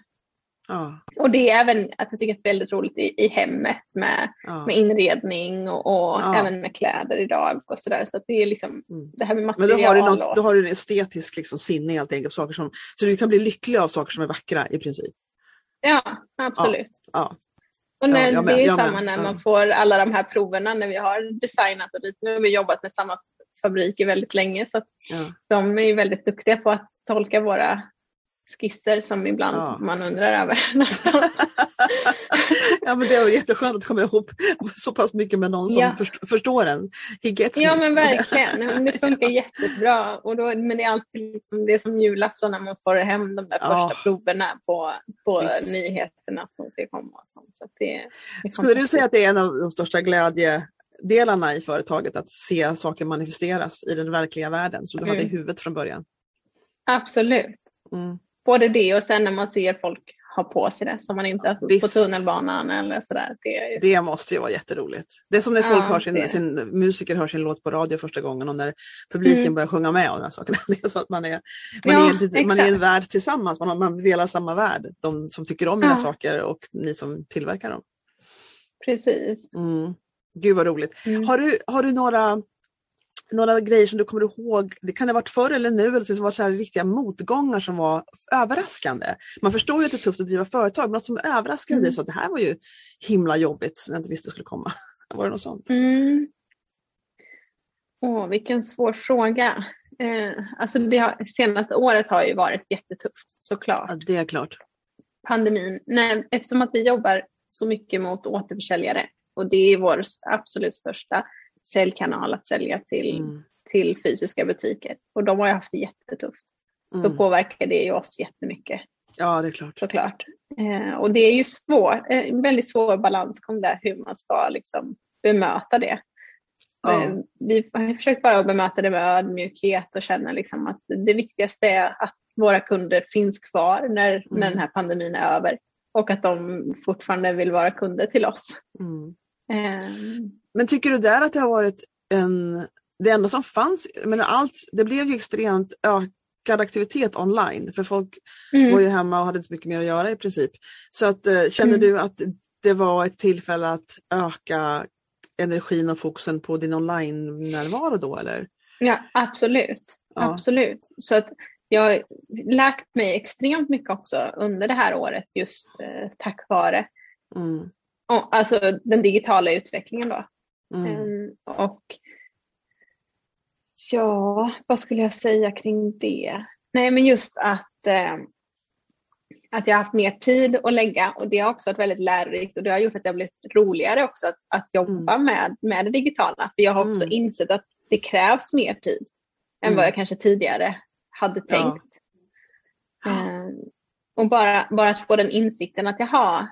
B: ja. och det är även att jag tycker att det är väldigt roligt i, i hemmet med, ja. med inredning och, och även med kläder idag och sådär. Så, det är liksom mm. det här med material.
A: Men då har du, något, då har du en estetisk liksom, sinne helt enkelt, saker som, så du kan bli lycklig av saker som är vackra i princip?
B: Ja, absolut. Ja. Och när, ja, det är ju samma när man får alla de här proverna när vi har designat och dit. Nu har vi jobbat med samma fabriker väldigt länge så ja. de är väldigt duktiga på att tolka våra skisser som ibland ja. man undrar över.
A: ja men det är jätteskönt att komma ihop så pass mycket med någon som ja. först, förstår en.
B: ja men verkligen, det funkar jättebra. Och då, men det är alltid liksom det som julafton när man får hem de där första ja. proverna på, på nyheterna som ska komma. Så det,
A: det Skulle du säga att det är en av de största glädje delarna i företaget att se saker manifesteras i den verkliga världen som du mm. hade i mm. huvudet från början.
B: Absolut. Mm. Både det och sen när man ser folk ha på sig det som man inte har ja, på tunnelbanan eller sådär. Det,
A: ju... det måste ju vara jätteroligt. Det är som när folk ja, hör sin, sin, musiker hör sin låt på radio första gången och när publiken mm. börjar sjunga med och de här sakerna. Det är så att man är, man ja, är, man är en värld tillsammans, man, man delar samma värld. De som tycker om mina saker och ni som tillverkar dem.
B: Precis.
A: Mm. Gud vad roligt. Mm. Har, du, har du några, några grejer som du kommer ihåg, det kan det ha varit förr eller nu, eller som var så här riktiga motgångar som var överraskande? Man förstår ju att det är tufft att driva företag, men något som överraskade mm. dig så att det här var ju himla jobbigt som jag inte visste skulle komma. Var det något sånt?
B: Mm. Åh, vilken svår fråga. Eh, alltså det har, senaste året har ju varit jättetufft såklart.
A: Ja, det är klart.
B: Pandemin. Nej, eftersom att vi jobbar så mycket mot återförsäljare och det är vår absolut största säljkanal att sälja till, mm. till fysiska butiker. Och de har ju haft det jättetufft. Mm. Då påverkar det ju oss jättemycket.
A: Ja, det är klart.
B: Såklart. Eh, och det är ju svår, en väldigt svår balansgång där hur man ska liksom bemöta det. Ja. Eh, vi har försökt bara bemöta det med ödmjukhet och känna liksom att det viktigaste är att våra kunder finns kvar när, mm. när den här pandemin är över och att de fortfarande vill vara kunder till oss. Mm.
A: Ehm. Men tycker du där att det har varit en, det enda som fanns, men allt, det blev ju extremt ökad aktivitet online för folk mm. var ju hemma och hade inte så mycket mer att göra i princip. Så att, eh, känner mm. du att det var ett tillfälle att öka energin och fokusen på din online-närvaro då eller?
B: Ja, absolut. Ja. Absolut. Så att jag har lärt mig extremt mycket också under det här året just eh, tack vare mm. Alltså den digitala utvecklingen då. Mm. Um, och ja, vad skulle jag säga kring det? Nej, men just att eh, att jag har haft mer tid att lägga och det har också varit väldigt lärorikt och det har gjort att det har blivit roligare också att, att jobba mm. med, med det digitala. För jag har också mm. insett att det krävs mer tid än vad mm. jag kanske tidigare hade tänkt. Ja. Eh, och bara, bara att få den insikten att jaha,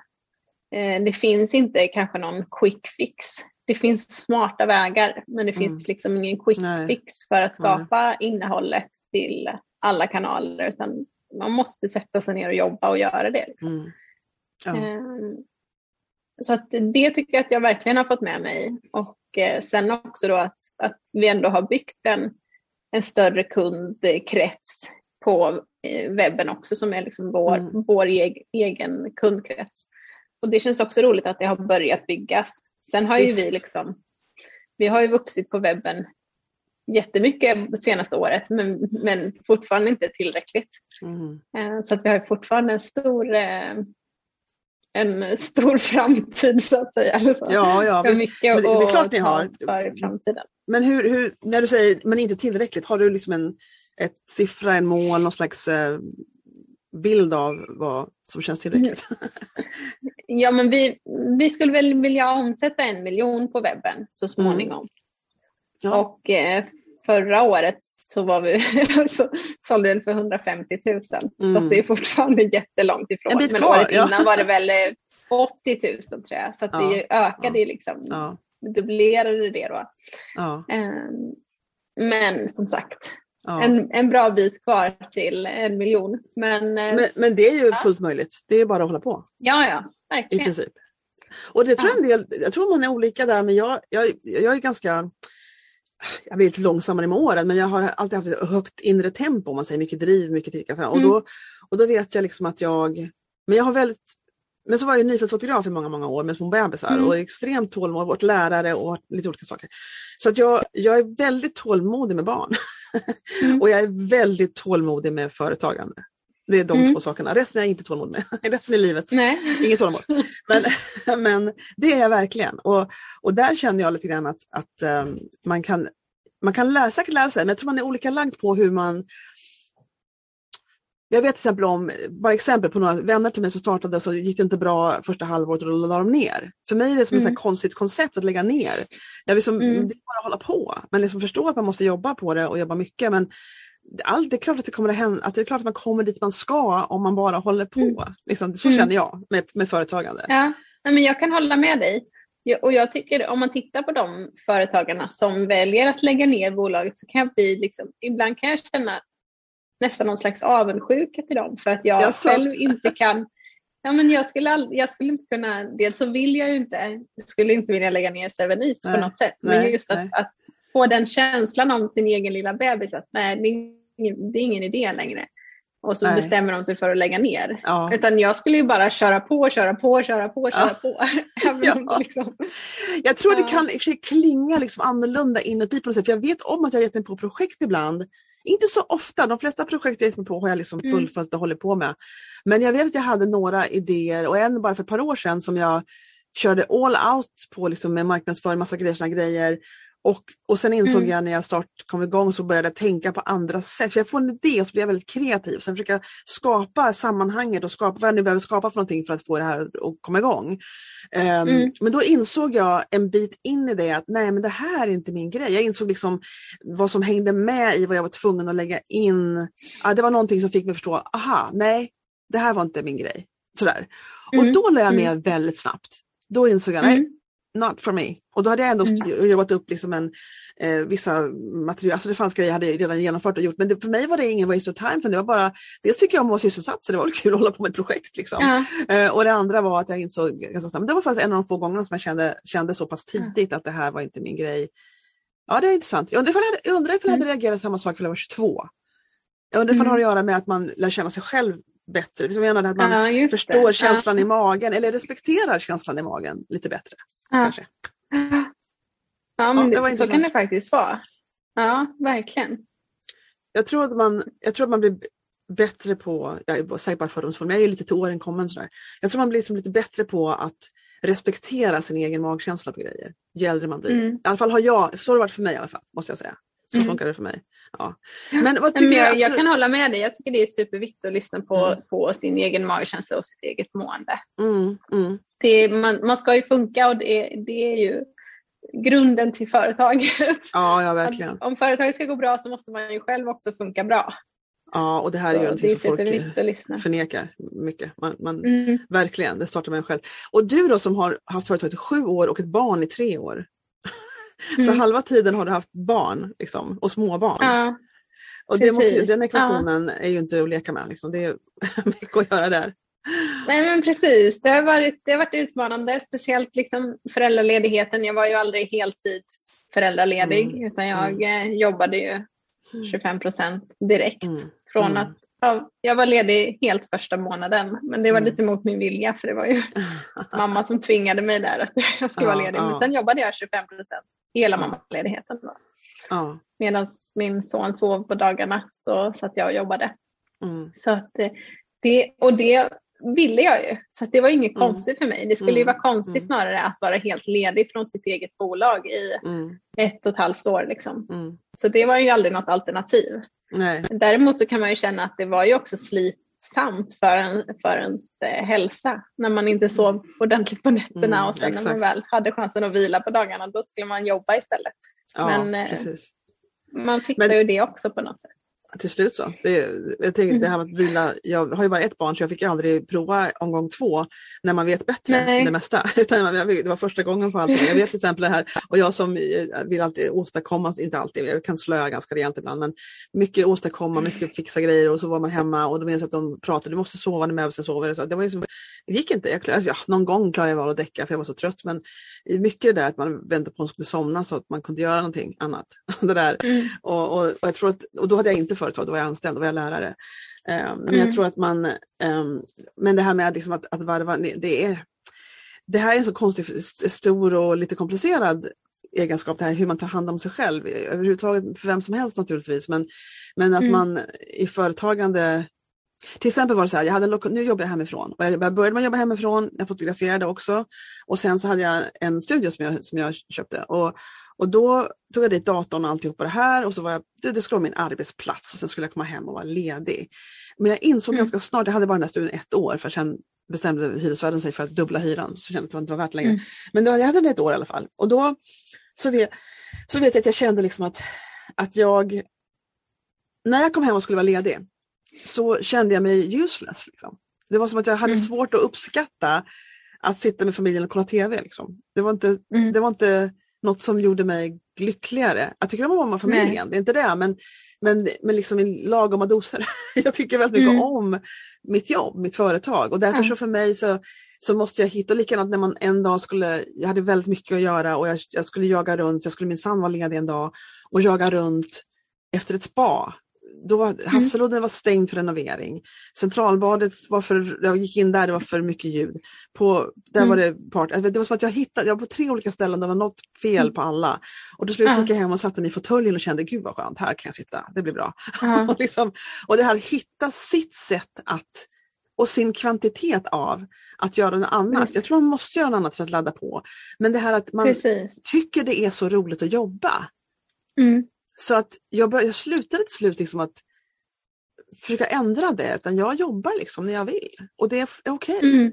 B: det finns inte kanske någon quick fix. Det finns smarta vägar men det mm. finns liksom ingen quick Nej. fix för att skapa Nej. innehållet till alla kanaler utan man måste sätta sig ner och jobba och göra det. Liksom. Mm. Ja. Eh, så att det tycker jag att jag verkligen har fått med mig. Och eh, sen också då att, att vi ändå har byggt en, en större kundkrets på eh, webben också som är liksom vår, mm. vår egen kundkrets. Och det känns också roligt att det har börjat byggas. Sen har Visst. ju vi liksom, vi har ju vuxit på webben jättemycket senaste året men, men fortfarande inte tillräckligt. Mm. Eh, så att vi har fortfarande en stor, eh, en stor framtid så att säga. Alltså,
A: ja, ja,
B: för mycket
A: men det, det är klart ni har.
B: För i framtiden.
A: Men hur, hur, när du säger men inte tillräckligt, har du liksom en ett siffra, en mål, någon slags eh, bild av vad som känns tillräckligt?
B: ja, men vi, vi skulle väl vilja omsätta en miljon på webben så småningom. Mm. Ja. Och eh, förra året så var vi, så sålde den för 150 000. Mm. Så det är fortfarande jättelångt ifrån. Men kvar, året ja. innan var det väl 80 eh, 000 tror jag. Så att ja. det ökade ja. liksom, ja. dubblerade det då. Um, men som sagt, Ja. En, en bra bit kvar till en miljon. Men,
A: eh, men, men det är ju ja. fullt möjligt. Det är bara att hålla på.
B: Ja, ja, verkligen.
A: I princip. Och det tror ja. en del, jag tror man är olika där men jag, jag, jag är ganska jag blir lite långsammare med åren men jag har alltid haft ett högt inre tempo om man säger mycket driv, mycket tid. Och, mm. då, och då vet jag liksom att jag, men jag har väldigt men så var jag nyfödd fotograf i många, många år med små bebisar mm. och extremt tålmodig, varit lärare och lite olika saker. Så att jag, jag är väldigt tålmodig med barn. Mm. och jag är väldigt tålmodig med företagande. Det är de mm. två sakerna. Resten är jag inte tålmodig med. Resten i livet, Nej. inget tålamod. Men, men det är jag verkligen. Och, och där känner jag lite grann att, att um, man kan man kan lära, säkert lära sig, men jag tror man är olika lagd på hur man jag vet till exempel om, bara exempel på några vänner till mig som startade så gick det inte bra första halvåret och då la de ner. För mig är det som mm. ett konstigt koncept att lägga ner. Jag vill som, mm. Det är bara att hålla på, men liksom förstå att man måste jobba på det och jobba mycket. Men allt, det är klart att det kommer att hända, att det är klart att man kommer dit man ska om man bara håller på. Mm. Liksom, så mm. känner jag med, med företagande.
B: Ja, men jag kan hålla med dig. Och jag tycker om man tittar på de företagarna som väljer att lägga ner bolaget så kan jag bli, liksom, ibland kan jag känna nästan någon slags avundsjuka till dem för att jag Jaså. själv inte kan Ja, men jag, skulle all, jag skulle inte kunna, dels så vill jag ju inte, skulle inte vilja lägga ner Seven East på något sätt, nej, men just att, att, få den känslan om sin egen lilla bebis att nej, det är ingen, det är ingen idé längre. Och så nej. bestämmer de sig för att lägga ner. Ja. Utan jag skulle ju bara köra på, köra på, köra på, köra ja. på.
A: ja. liksom, jag tror det kan i och för sig klinga liksom annorlunda inuti på något sätt. Jag vet om att jag har gett mig på projekt ibland inte så ofta, de flesta projekt jag gett på har jag liksom mm. fullföljt och hållit på med. Men jag vet att jag hade några idéer och en bara för ett par år sedan som jag körde all out på liksom med marknadsföring, massa grejer, grejer. Och, och sen insåg mm. jag när jag start kom igång så började jag tänka på andra sätt. För jag får en idé och så blir jag väldigt kreativ. Sen försöker jag skapa sammanhanget och skapa vad jag nu behöver skapa för någonting för att få det här att komma igång. Um, mm. Men då insåg jag en bit in i det att nej men det här är inte min grej. Jag insåg liksom vad som hängde med i vad jag var tvungen att lägga in. Ja, det var någonting som fick mig förstå, aha, nej det här var inte min grej. Sådär. Mm. Och då lade jag med mm. väldigt snabbt. Då insåg jag, nej mm not for me. Och då hade jag ändå mm. jobbat upp liksom en, eh, vissa material, alltså det fanns grejer jag hade redan genomfört och gjort men det, för mig var det ingen waste of time. det var bara, dels tycker jag om att vara sysselsatt så det var kul att hålla på med ett projekt. Liksom. Ja. Eh, och det andra var att jag insåg, men det var faktiskt en av de få gångerna som jag kände, kände så pass tidigt att det här var inte min grej. Ja det är intressant. Jag undrar ifall jag, undrar ifall jag hade mm. reagerat samma sak för jag var 22. Jag undrar ifall mm. det har att göra med att man lär känna sig själv bättre. Jag menar att man
B: Ja,
A: förstår
B: det.
A: känslan i magen eller respekterar känslan i magen lite bättre.
B: Ja.
A: Kanske.
B: Ja,
A: Ja,
B: men
A: det
B: det, så kan det faktiskt vara. Ja, verkligen.
A: Jag tror att man, jag tror att man blir bättre på, jag är säkert bara fördomsfull, men jag är lite till åren kommen sådär. Jag tror man blir liksom lite bättre på att respektera sin egen magkänsla på grejer ju äldre man blir.
B: Mm.
A: I alla fall har jag, så har det varit för mig i alla fall, måste jag säga. Så
B: Mm.
A: funkar det för mig. Ja. Men vad tycker
B: Men
A: du?
B: jag, jag
A: absolut-
B: kan hålla med dig. Jag tycker det är superviktigt att lyssna på,
A: Mm.
B: på sin egen magkänsla och sitt eget mående.
A: Mm, mm.
B: Det, man, man ska ju funka och det, det är ju grunden till företaget.
A: Ja, ja verkligen.
B: Att om företaget ska gå bra så måste man ju själv också funka bra.
A: Ja, och det här är ju någonting som folk förnekar mycket. Man, man,
B: Mm.
A: Verkligen, det startar man själv. Och du då som har haft företaget i sju år och ett barn i tre år. Så
B: Mm.
A: halva tiden har du haft barn liksom, och småbarn.
B: Ja,
A: och det måste, den ekvationen är ju inte att leka med. Liksom. Det är mycket att göra där.
B: nej men precis. Det har varit, det har varit utmanande, speciellt liksom föräldraledigheten. Jag var ju aldrig heltids föräldraledig
A: Mm.
B: utan jag eh, jobbade ju 25 procent direkt.
A: Mm.
B: Från
A: Mm.
B: att ja, jag var ledig helt första månaden men det var
A: Mm.
B: lite mot min vilja för det var ju mamma som tvingade mig där att jag skulle
A: Ja,
B: vara ledig. Men
A: ja.
B: sen jobbade jag 25 procent hela mammaledigheten. Då.
A: Ja.
B: Medan min son sov på dagarna så satt jag och jobbade.
A: Mm.
B: Så att eh, det, och det ville jag ju. Så att det var inget
A: Mm.
B: konstigt för mig. Det skulle ju
A: Mm.
B: vara konstigt
A: Mm.
B: snarare att vara helt ledig från sitt eget bolag i
A: Mm.
B: ett och ett halvt år. Liksom.
A: Mm.
B: Så det var ju aldrig något alternativ.
A: Nej.
B: Däremot så kan man ju känna att det var ju också slitsamt för, en, för ens eh, hälsa. När man inte sov ordentligt på nätterna
A: Mm,
B: och sen när
A: exakt.
B: man väl hade chansen att vila på dagarna då skulle man jobba istället.
A: Ja,
B: Men, eh,
A: precis.
B: Man fixar
A: Men-
B: ju det också på något sätt.
A: Till slut så. Det, jag tänker,
B: Mm.
A: det här med att vila, jag har ju bara ett barn så jag fick aldrig prova omgång två när man vet bättre
B: Nej.
A: det mesta. Utan det var första gången på allting. Jag vet till exempel det här, och jag som eh, vill alltid åstadkomma, inte alltid, jag kan slöa ganska rejält ibland, men mycket åstadkomma, mycket fixa grejer och så var man hemma och då minns jag att de pratade, du måste sova när bebisen sover. Så det, var så, det gick inte, jag, klar- ja, någon gång klarade jag av att däcka för jag var så trött men mycket det där att man väntade på att hon skulle somna så att man kunde göra någonting annat. Det där.
B: Mm.
A: Och, och, och, jag tror att, och då hade jag inte företag, då var jag anställd, då var jag lärare. Eh, men
B: Mm.
A: jag tror att man, ehm, men det här med liksom att, att varva, det är, det här är en så konstig, st- stor och lite komplicerad egenskap, det här hur man tar hand om sig själv, överhuvudtaget för vem som helst naturligtvis, men, men att
B: Mm.
A: man i företagande till exempel var det så här, jag hade en nu jobbar jag hemifrån och jag började med att jobba hemifrån, jag fotograferade också och sen så hade jag en studio som jag, som jag köpte och, och då tog jag dit datorn och alltihopa det här och så var jag, det, det skulle vara min arbetsplats och sen skulle jag komma hem och vara ledig. Men jag insåg
B: Mm.
A: ganska snart, jag hade bara den här studion ett år för sen bestämde hyresvärden sig för att dubbla hyran så kände jag att det inte var värt längre.
B: Mm.
A: Men då, jag hade den ett år i alla fall och då så vet, så vet jag att jag kände liksom att, att jag när jag kom hem och skulle vara ledig så kände jag mig useless. Liksom. Det var som att jag hade
B: Mm.
A: svårt att uppskatta att sitta med familjen och kolla TV. Liksom. Det, var inte,
B: Mm.
A: det var inte något som gjorde mig lyckligare. Jag tycker om att vara med familjen, det är inte det, men, men, men liksom i lagoma doser. jag tycker väldigt mycket
B: Mm.
A: om mitt jobb, mitt företag och därför
B: Ja.
A: så för mig så, så måste jag hitta, likadant när man en dag skulle, jag hade väldigt mycket att göra och jag, jag skulle jaga runt, jag skulle minsann vara ledig en dag och jaga runt efter ett spa. Då var, Hasseludden var stängd för renovering. Centralbadet var för, jag gick in där, det var för mycket ljud. På, där
B: Mm.
A: var det part, alltså, det var som att jag hittade, jag var på tre olika ställen, det var något fel
B: Mm.
A: på alla. Och till slut gick jag hem och satte mig i fåtöljen och kände, gud vad skönt, här kan jag sitta, det blir bra. Och, liksom, och det här hitta sitt sätt att och sin kvantitet av att göra något annat.
B: Precis.
A: Jag tror man måste göra något annat för att ladda på. Men det här att man
B: Precis.
A: tycker det är så roligt att jobba.
B: Mm.
A: Så att jag, bör, jag slutade till slut liksom att försöka ändra det, utan jag jobbar liksom när jag vill. Och det är, okej.
B: Mm.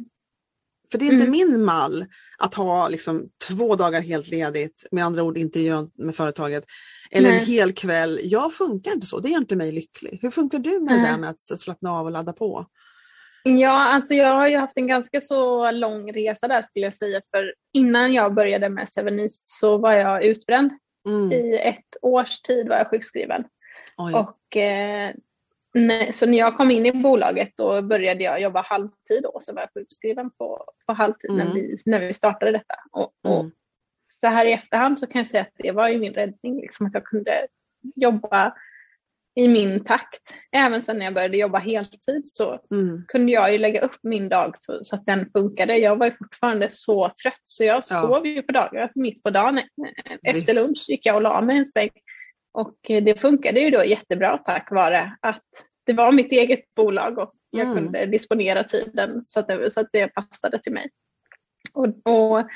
A: För det är inte
B: Mm.
A: min mall att ha liksom två dagar helt ledigt, med andra ord inte göra med företaget. Eller en
B: Nej.
A: hel kväll. Jag funkar inte så, det gör inte mig lycklig. Hur funkar du med det
B: Nej.
A: där med att, att slappna av och ladda på?
B: Ja, alltså jag har ju haft en ganska så lång resa där skulle jag säga. För innan jag började med Seven East så var jag utbränd.
A: Mm.
B: I ett års tid var jag sjukskriven.
A: Oj.
B: Och, eh, nej, så när jag kom in i bolaget då började jag jobba halvtid då. Så var jag sjukskriven på, på halvtid när,
A: Mm.
B: vi, när vi startade detta. Och, och
A: Mm.
B: så här i efterhand så kan jag säga att det var ju min räddning. Liksom, att jag kunde jobba i min takt. Även sen när jag började jobba heltid så
A: Mm.
B: kunde jag ju lägga upp min dag så, så att den funkade. Jag var ju fortfarande så trött så jag
A: Ja.
B: sov ju på dagar, alltså mitt på dagen. Eh, Efter
A: Visst.
B: lunch gick jag och la mig en sväng. Och eh, det funkade ju då jättebra tack vare att det var mitt eget bolag och jag
A: Mm.
B: kunde disponera tiden så att det, så att det passade till mig. Och, och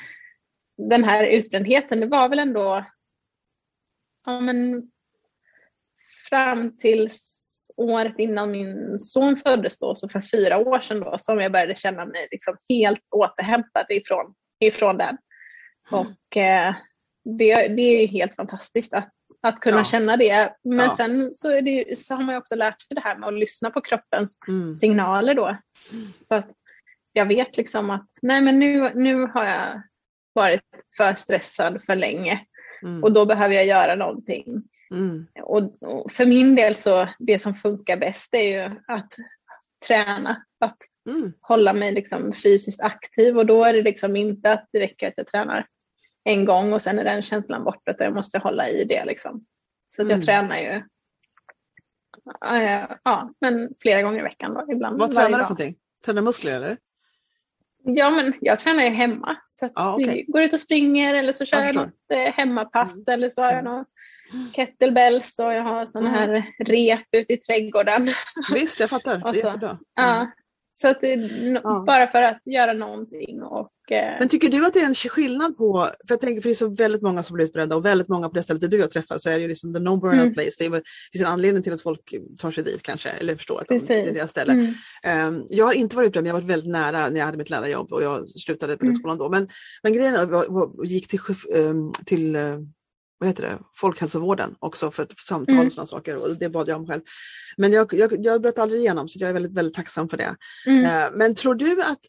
B: den här utbrändheten, det var väl ändå ja, men, fram till året innan min son föddes då, så för fyra år sedan då, som jag började känna mig liksom helt återhämtad ifrån, ifrån den. Och eh, det, det är ju helt fantastiskt att, att kunna
A: Ja.
B: känna det. Men
A: Ja.
B: sen så, är det, ju- så har man ju också lärt sig det här med att lyssna på kroppens
A: Mm.
B: signaler då. Så att jag vet liksom att nej men nu, nu har jag varit för stressad för länge
A: Mm.
B: och då behöver jag göra någonting.
A: Mm.
B: Och, och för min del så det som funkar bäst är ju att träna, att
A: Mm.
B: hålla mig liksom fysiskt aktiv och då är det liksom inte att det räcker att jag tränar en gång och sen är den känslan borta utan jag måste hålla i det liksom. Så att jag
A: Mm.
B: tränar ju eh, ja, men flera gånger i veckan då, ibland
A: Vad tränar du för någonting? Tränar muskler eller?
B: Ja, men jag tränar ju hemma. Så
A: okej.
B: jag går ut och springer eller så kör
A: Jag
B: jag, något eh, hemmapass
A: Mm.
B: eller så har jag
A: Mm.
B: något kettlebells och jag har sådana
A: Mm.
B: här rep ute i trädgården.
A: Visst, jag fattar. Det är jättebra. Mm.
B: Ja, så att
A: Ja.
B: bara för att göra någonting och eh,
A: Men tycker du att det är en skillnad på, för jag tänker för det är så väldigt många som blir utbrända och väldigt många på det stället där du har träffat så är det ju liksom the no burnout
B: Mm.
A: place. Det är väl- det finns en anledning till att folk tar sig dit kanske, eller förstår att de, det är deras ställe.
B: mm,
A: Ehm, jag har inte varit utbränd, men jag har varit väldigt nära när jag hade mitt lärarjobb och jag slutade på den
B: Mm.
A: skolan då. Men, men grejen jag var- gick till, ehm, till eh, vad heter det, folkhälsovården också för, för samtal
B: Mm.
A: och sådana saker och det bad jag om själv. Men jag, jag, jag bröt aldrig igenom så jag är väldigt, väldigt tacksam för det.
B: mm,
A: Eh, Men tror du att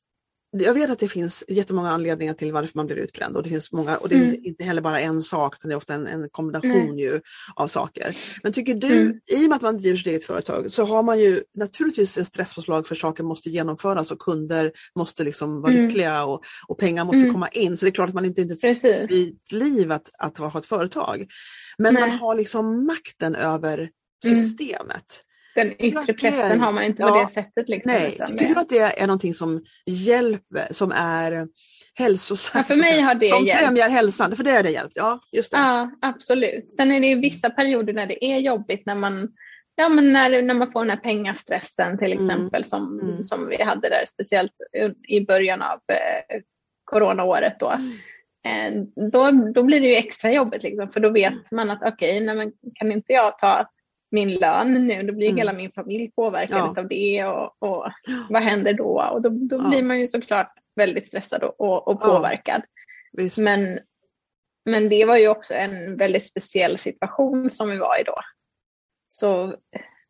A: jag vet att det finns jättemånga anledningar till varför man blir utbränd och det finns många och det
B: Mm.
A: finns inte heller bara en sak utan det är ofta en, en kombination ju av saker. Men tycker du,
B: Mm.
A: i och med att man driver sitt eget företag så har man ju naturligtvis en stresspåslag för saker måste genomföras och kunder måste liksom vara
B: Mm.
A: lyckliga och, och pengar måste
B: Mm.
A: komma in. Så det är klart att man inte
B: Precis.
A: i ett liv att, att ha ett företag. Men
B: Nej.
A: man har liksom makten över
B: Mm.
A: systemet.
B: Den yttre pressen har man inte på
A: ja,
B: det sättet. Liksom,
A: Nej, tycker du att det är någonting som hjälper, som är hälsosamt?
B: ja, för mig har det
A: Som
B: hjälpt.
A: främjar hälsan, för det är det hjälpt. Ja, just det.
B: Ja, absolut. Sen är det ju vissa perioder när det är jobbigt när man Ja, men när, när man får den här pengastressen till
A: Mm.
B: exempel som,
A: Mm.
B: som vi hade där speciellt i början av eh, coronaåret då.
A: Mm.
B: Eh, då. Då blir det ju extra jobbigt liksom, för då vet man att okej, nej, men kan inte jag ta min lön nu, då blir
A: Mm.
B: hela min familj påverkad
A: Ja.
B: av det och, och vad händer då? Och då, då
A: Ja.
B: blir man ju såklart väldigt stressad och, och, och
A: Ja.
B: påverkad.
A: Visst.
B: Men, men det var ju också en väldigt speciell situation som vi var i då. Så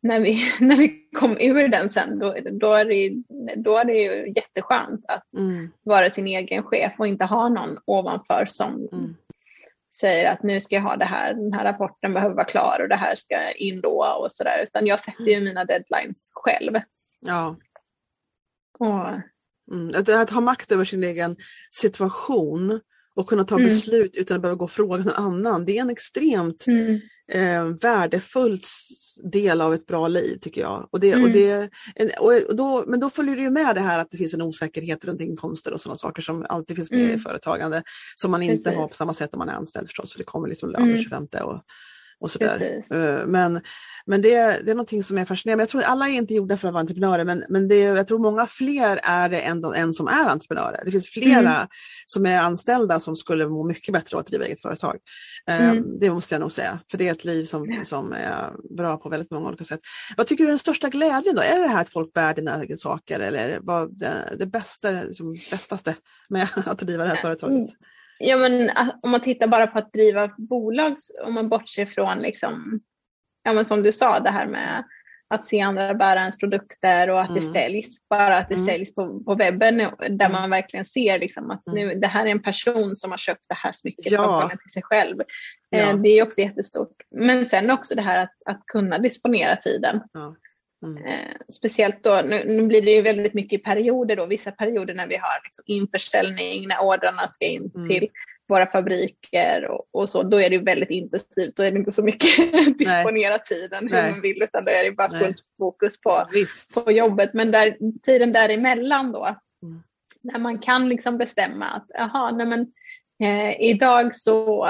B: när vi, när vi kom ur den sen, då, då, är det, då är det ju jätteskönt att
A: Mm,
B: vara sin egen chef och inte ha någon ovanför som
A: mm,
B: säger att nu ska jag ha det här, den här rapporten behöver vara klar och det här ska in då och sådär. Utan jag sätter ju mina deadlines själv.
A: ja.
B: Och,
A: Mm. Att, att ha makt över sin egen situation och kunna ta
B: Mm.
A: beslut utan att behöva gå och fråga någon annan. Det är en extremt
B: mm,
A: eh, värdefull del av ett bra liv tycker jag. Och det, och
B: Mm.
A: det, en, och, och då, men då följer det ju med det här att det finns en osäkerhet runt inkomster och sådana saker som alltid finns med
B: Mm.
A: i företagande. Som man inte
B: Precis.
A: har på samma sätt om man är anställd förstås, för det kommer liksom lön
B: Mm.
A: den 25 och, och sådär. Eh, Men, men det, det är någonting som är fascinerande. Jag tror att alla är inte gjorda för att vara entreprenörer men, men det, jag tror många fler är det än, än som är entreprenörer. Det finns flera
B: Mm.
A: som är anställda som skulle må mycket bättre av att driva eget företag. Eh,
B: Mm.
A: Det måste jag nog säga, för det är ett liv som, som är bra på väldigt många olika sätt. Vad tycker du är den största glädjen då? Är det här att folk bär dina saker eller vad det, det bästa, liksom, bästaste med att driva det här företaget?
B: Mm. Ja, men ah, om man tittar bara på att driva bolag, om man bortser från liksom, ja men som du sa, det här med att se andra bära ens produkter och att det
A: Mm.
B: säljs, bara att det
A: Mm.
B: säljs på, på webben där
A: Mm.
B: man verkligen ser liksom att nu, det här är en person som har köpt det här smycket
A: Ja.
B: till sig själv.
A: Ja.
B: Eh, det är också jättestort. Men sen också det här att, att kunna disponera tiden.
A: Ja. Mm.
B: Eh, speciellt då, nu, nu blir det ju väldigt mycket i perioder då, vissa perioder när vi har liksom införsäljning, när ordrarna ska in
A: Mm.
B: till våra fabriker och, och, så, då är det väldigt intensivt. Då är det inte så mycket disponera tiden hur
A: Nej.
B: man vill utan då är det bara fullt fokus på,
A: Visst.
B: på jobbet. Men där, tiden däremellan då,
A: Mm.
B: när man kan liksom bestämma att jaha, nej men, eh, idag så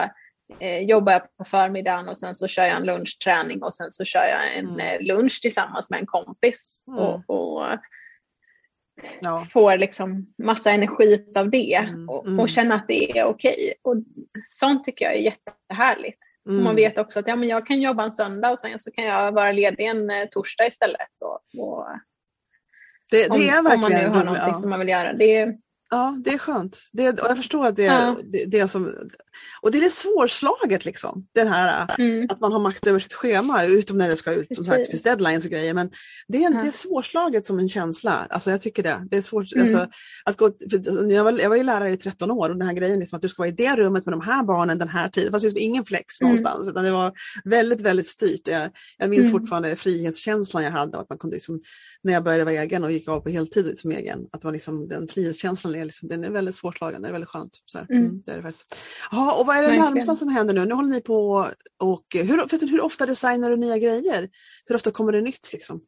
B: eh, jobbar jag på förmiddagen och sen så kör jag en lunchträning och sen så kör jag en
A: Mm.
B: eh, lunch tillsammans med en kompis.
A: Mm.
B: Och, och
A: Ja.
B: får liksom massa energi av det
A: Mm,
B: och,
A: mm.
B: och känna att det är okej. Och sånt tycker jag är jättehärligt.
A: Mm.
B: Man vet också att ja, men jag kan jobba en söndag och sen så kan jag vara ledig en eh, torsdag istället. Och, och,
A: det, det
B: om, om man nu har någonting
A: ja.
B: som man vill göra. Det är,
A: Ja, det är skönt. Det, och jag förstår att det,
B: Ja.
A: det, det är som... Och det är svårslaget liksom. Den här
B: mm,
A: att man har makt över sitt schema, utom när det ska ut, som sagt, finns deadlines och grejer. Men det är,
B: Ja.
A: det är svårslaget som en känsla. Alltså jag tycker det. det är svårt,
B: Mm.
A: alltså, att gå, för jag, var, jag var ju lärare i 13 år och den här grejen liksom att du ska vara i det rummet med de här barnen den här tiden. Det var ingen flex
B: Mm.
A: någonstans utan det var väldigt, väldigt styrt. Jag, jag minns
B: Mm.
A: fortfarande frihetskänslan jag hade. Att man kunde liksom, när jag började vara egen och gick av på heltid som egen. Att man liksom, den frihetskänslan är, liksom, den är väldigt svårslagen, det är väldigt skönt. Så.
B: Mm.
A: Mm, det är det faktiskt. Jaha, och vad är det närmsta som händer nu? Nu håller ni på och hur, för, hur ofta designar du nya grejer? Hur ofta kommer det nytt? Liksom?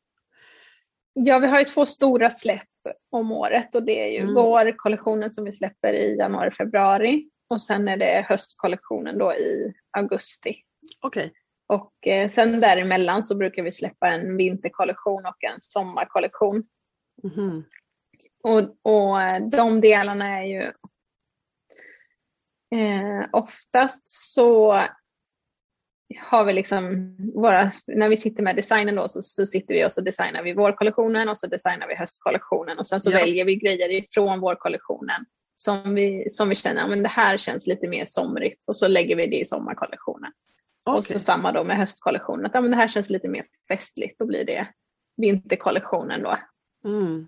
B: ja, vi har ju två stora släpp om året och det är ju
A: Mm.
B: vårkollektionen som vi släpper i januari, februari och sen är det höstkollektionen då i augusti.
A: Okej,
B: Och eh, sen däremellan så brukar vi släppa en vinterkollektion och en sommarkollektion.
A: Mhm.
B: Och, och eh, de delarna är ju eh, oftast så har vi liksom våra, när vi sitter med designen då så, så sitter vi och så designar vi vårkollektionen och så designar vi höstkollektionen och sen så
A: Ja.
B: väljer vi grejer ifrån vårkollektionen som vi, som vi känner, men det här känns lite mer somrigt och så lägger vi det i sommarkollektionen. Och
A: okej.
B: så samma då med höstkollektionen, att ja, men det här känns lite mer festligt, då blir det vinterkollektionen då.
A: Mm,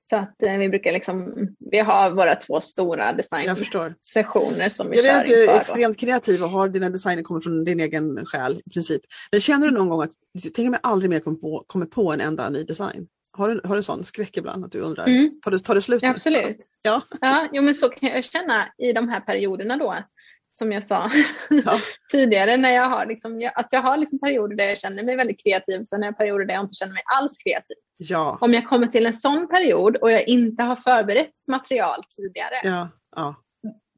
B: Så att eh, vi brukar liksom, vi har våra två stora
A: jag
B: designsessioner som vi
A: Jag vet
B: kör
A: att du är
B: då.
A: extremt kreativ och har dina designer kommer från din egen själ i princip. Men känner du någon gång att du tänker mig aldrig mer kommer på, kommer på en enda ny design? Har du, har du sån skräck ibland att du undrar?
B: Mm,
A: Tar, det, tar det slut? nu?
B: absolut.
A: Ja.
B: Ja, jo, men så kan jag känna i de här perioderna då, som jag sa
A: Ja.
B: tidigare, när jag har liksom, jag, att jag har liksom perioder där jag känner mig väldigt kreativ, sen har jag perioder där jag inte känner mig alls kreativ.
A: Ja.
B: Om jag kommer till en sån period och jag inte har förberett material tidigare,
A: Ja. ja.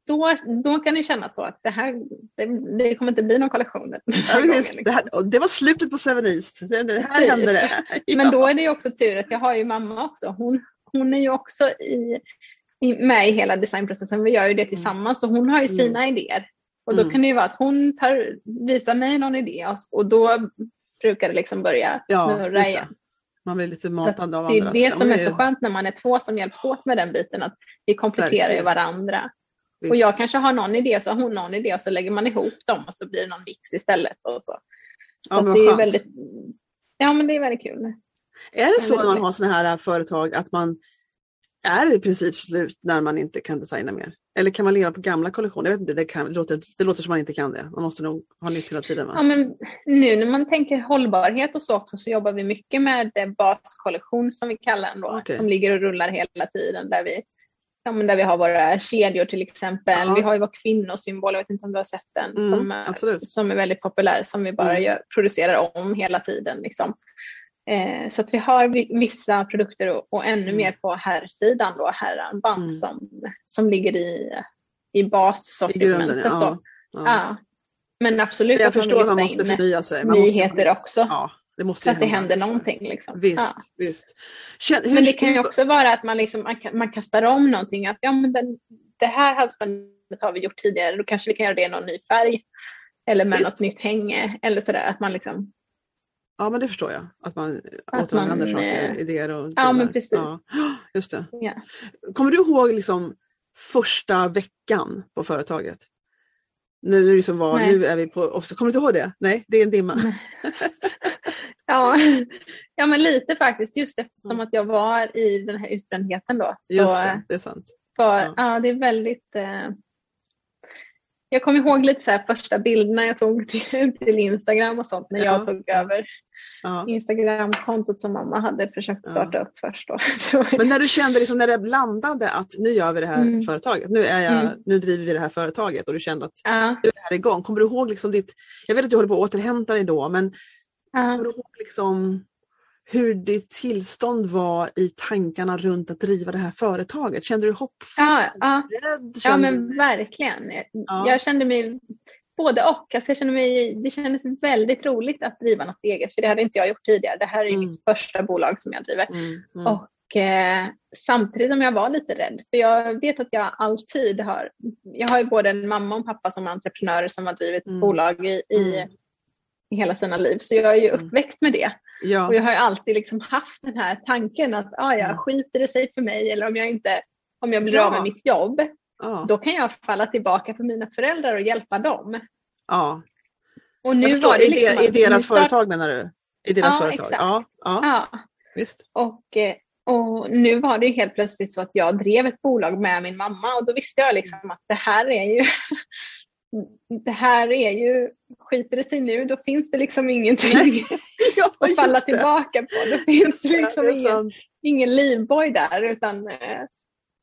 B: då, då kan det kännas så att det här det, det kommer inte bli någon kollektion gången,
A: det,
B: liksom.
A: här, och det var slutet på Seven East. Det, det här hände det.
B: Men då är det ju också tur att jag har ju mamma också. Hon, hon är ju också i, med i hela designprocessen. Vi gör ju det tillsammans så hon har ju sina idéer. Och då
A: Mm.
B: kan det ju vara att hon tar, visar mig någon idé och, och då brukar det liksom börja
A: Ja,
B: snurra
A: det.
B: igen.
A: Man blir lite matad av
B: det
A: andras.
B: är det som är
A: det
B: så skönt när man är två som hjälps åt med den biten. Att vi kompletterar ju varandra.
A: visst.
B: Och jag kanske har någon idé så har hon någon idé och så lägger man ihop dem och så blir det någon mix istället. Och så. Så
A: Ja, men
B: det är
A: skönt.
B: väldigt, ja men det är väldigt kul.
A: Är det så när man
B: det-
A: har sådana här företag att man är i princip slut när man inte kan designa mer? Eller kan man leva på gamla kollektioner? Jag vet inte, det, kan, det, låter, det låter som man inte kan det. Man måste nog ha nytt hela tiden.
B: Ja,
A: Va?
B: men nu när man tänker hållbarhet och så också så jobbar vi mycket med baskollektion som vi kallar den då,
A: Okej.
B: som ligger och rullar hela tiden där vi, ja, där vi har våra kedjor till exempel.
A: Ja.
B: Vi har ju vår kvinnosymbol, jag vet inte om du har sett den,
A: Mm,
B: som, är, som är väldigt populär som vi bara
A: Mm.
B: gör, producerar om hela tiden. Liksom. Eh, så att vi har vi- vissa produkter och, och ännu
A: Mm.
B: mer på herrsidan då, herrarmband
A: Mm.
B: som, som ligger i, i bassortimentet. då.
A: ja. ja.
B: Ja. Men absolut
A: Jag
B: att man vill lyfta
A: måste
B: in
A: förnya sig. Man
B: nyheter
A: måste,
B: också.
A: Ja, det måste
B: Så att det händer någonting. Liksom.
A: Visst,
B: Ja.
A: visst. Känn, hur,
B: Men det kan ju också vara att man, liksom, man, man kastar om någonting. Att ja, men den, det här halsbandet har vi gjort tidigare, då kanske vi kan göra det i någon ny färg. Eller med
A: Visst.
B: något nytt hänge. Eller sådär att man liksom,
A: Ja, men det förstår jag. Att man
B: Att
A: återanvänder
B: man,
A: saker,
B: eh,
A: idéer och
B: ja, men precis.
A: Ja, just det.
B: ja.
A: Kommer du ihåg liksom första veckan på företaget? När du liksom var,
B: Nej.
A: nu är vi på, kommer du inte ihåg det? Nej, det är en dimma.
B: Ja, ja, men lite faktiskt. Just eftersom
A: Mm.
B: att jag var i den här utbrändheten då. Så
A: Just det, det är sant.
B: Var,
A: Ja.
B: ja. det är väldigt... Eh, jag kommer ihåg lite så här första bilderna jag tog till, till Instagram och sånt när
A: Ja.
B: jag tog över
A: Ja.
B: Instagram-kontot som mamma hade försökt starta upp först. Då.
A: Men när du kände liksom när det landade att nu gör vi det här
B: Mm.
A: företaget, nu, är jag,
B: Mm.
A: nu driver vi det här företaget och du kände att
B: ja,
A: nu är det här igång. Kommer du ihåg liksom ditt, jag vet att du håller på att återhämta dig då, men kommer
B: ja.
A: du ihåg liksom hur ditt tillstånd var i tankarna runt att driva det här företaget? Kände du hoppfull?
B: Ja, ja,
A: Rädd?
B: ja men
A: du-
B: verkligen.
A: Ja.
B: Jag kände mig både och. Alltså jag kände mig, det kändes väldigt roligt att driva något eget för det hade inte jag gjort tidigare. Det här är
A: Mm.
B: mitt första bolag som jag driver.
A: Mm, mm,
B: Och eh, samtidigt som jag var lite rädd, för jag vet att jag alltid har, jag har ju både en mamma och en pappa som är entreprenörer som har drivit
A: Mm.
B: bolag i, i,
A: Mm.
B: i hela sina liv. Så jag är ju
A: Mm.
B: uppväxt med det.
A: ja.
B: Och jag har ju alltid liksom haft den här tanken att ah, ja,
A: Mm.
B: skiter det sig för mig eller om jag inte om jag blir
A: Ja.
B: av med mitt jobb,
A: ja,
B: då kan jag falla tillbaka på mina föräldrar och hjälpa dem.
A: ja.
B: Och nu
A: förstår,
B: var det
A: i,
B: liksom
A: I deras
B: start-
A: företag menar du? I deras
B: Ja,
A: företag?
B: exakt.
A: Ja, ja, visst.
B: och, eh, och nu var det ju helt plötsligt så att jag drev ett bolag med min mamma och då visste jag liksom att det här är ju det här är ju, skiter det sig nu då finns det liksom ingenting
A: Ja,
B: att falla
A: det.
B: tillbaka på. Då finns det
A: Ja,
B: liksom
A: det är
B: ingen, ingen livboj där utan eh,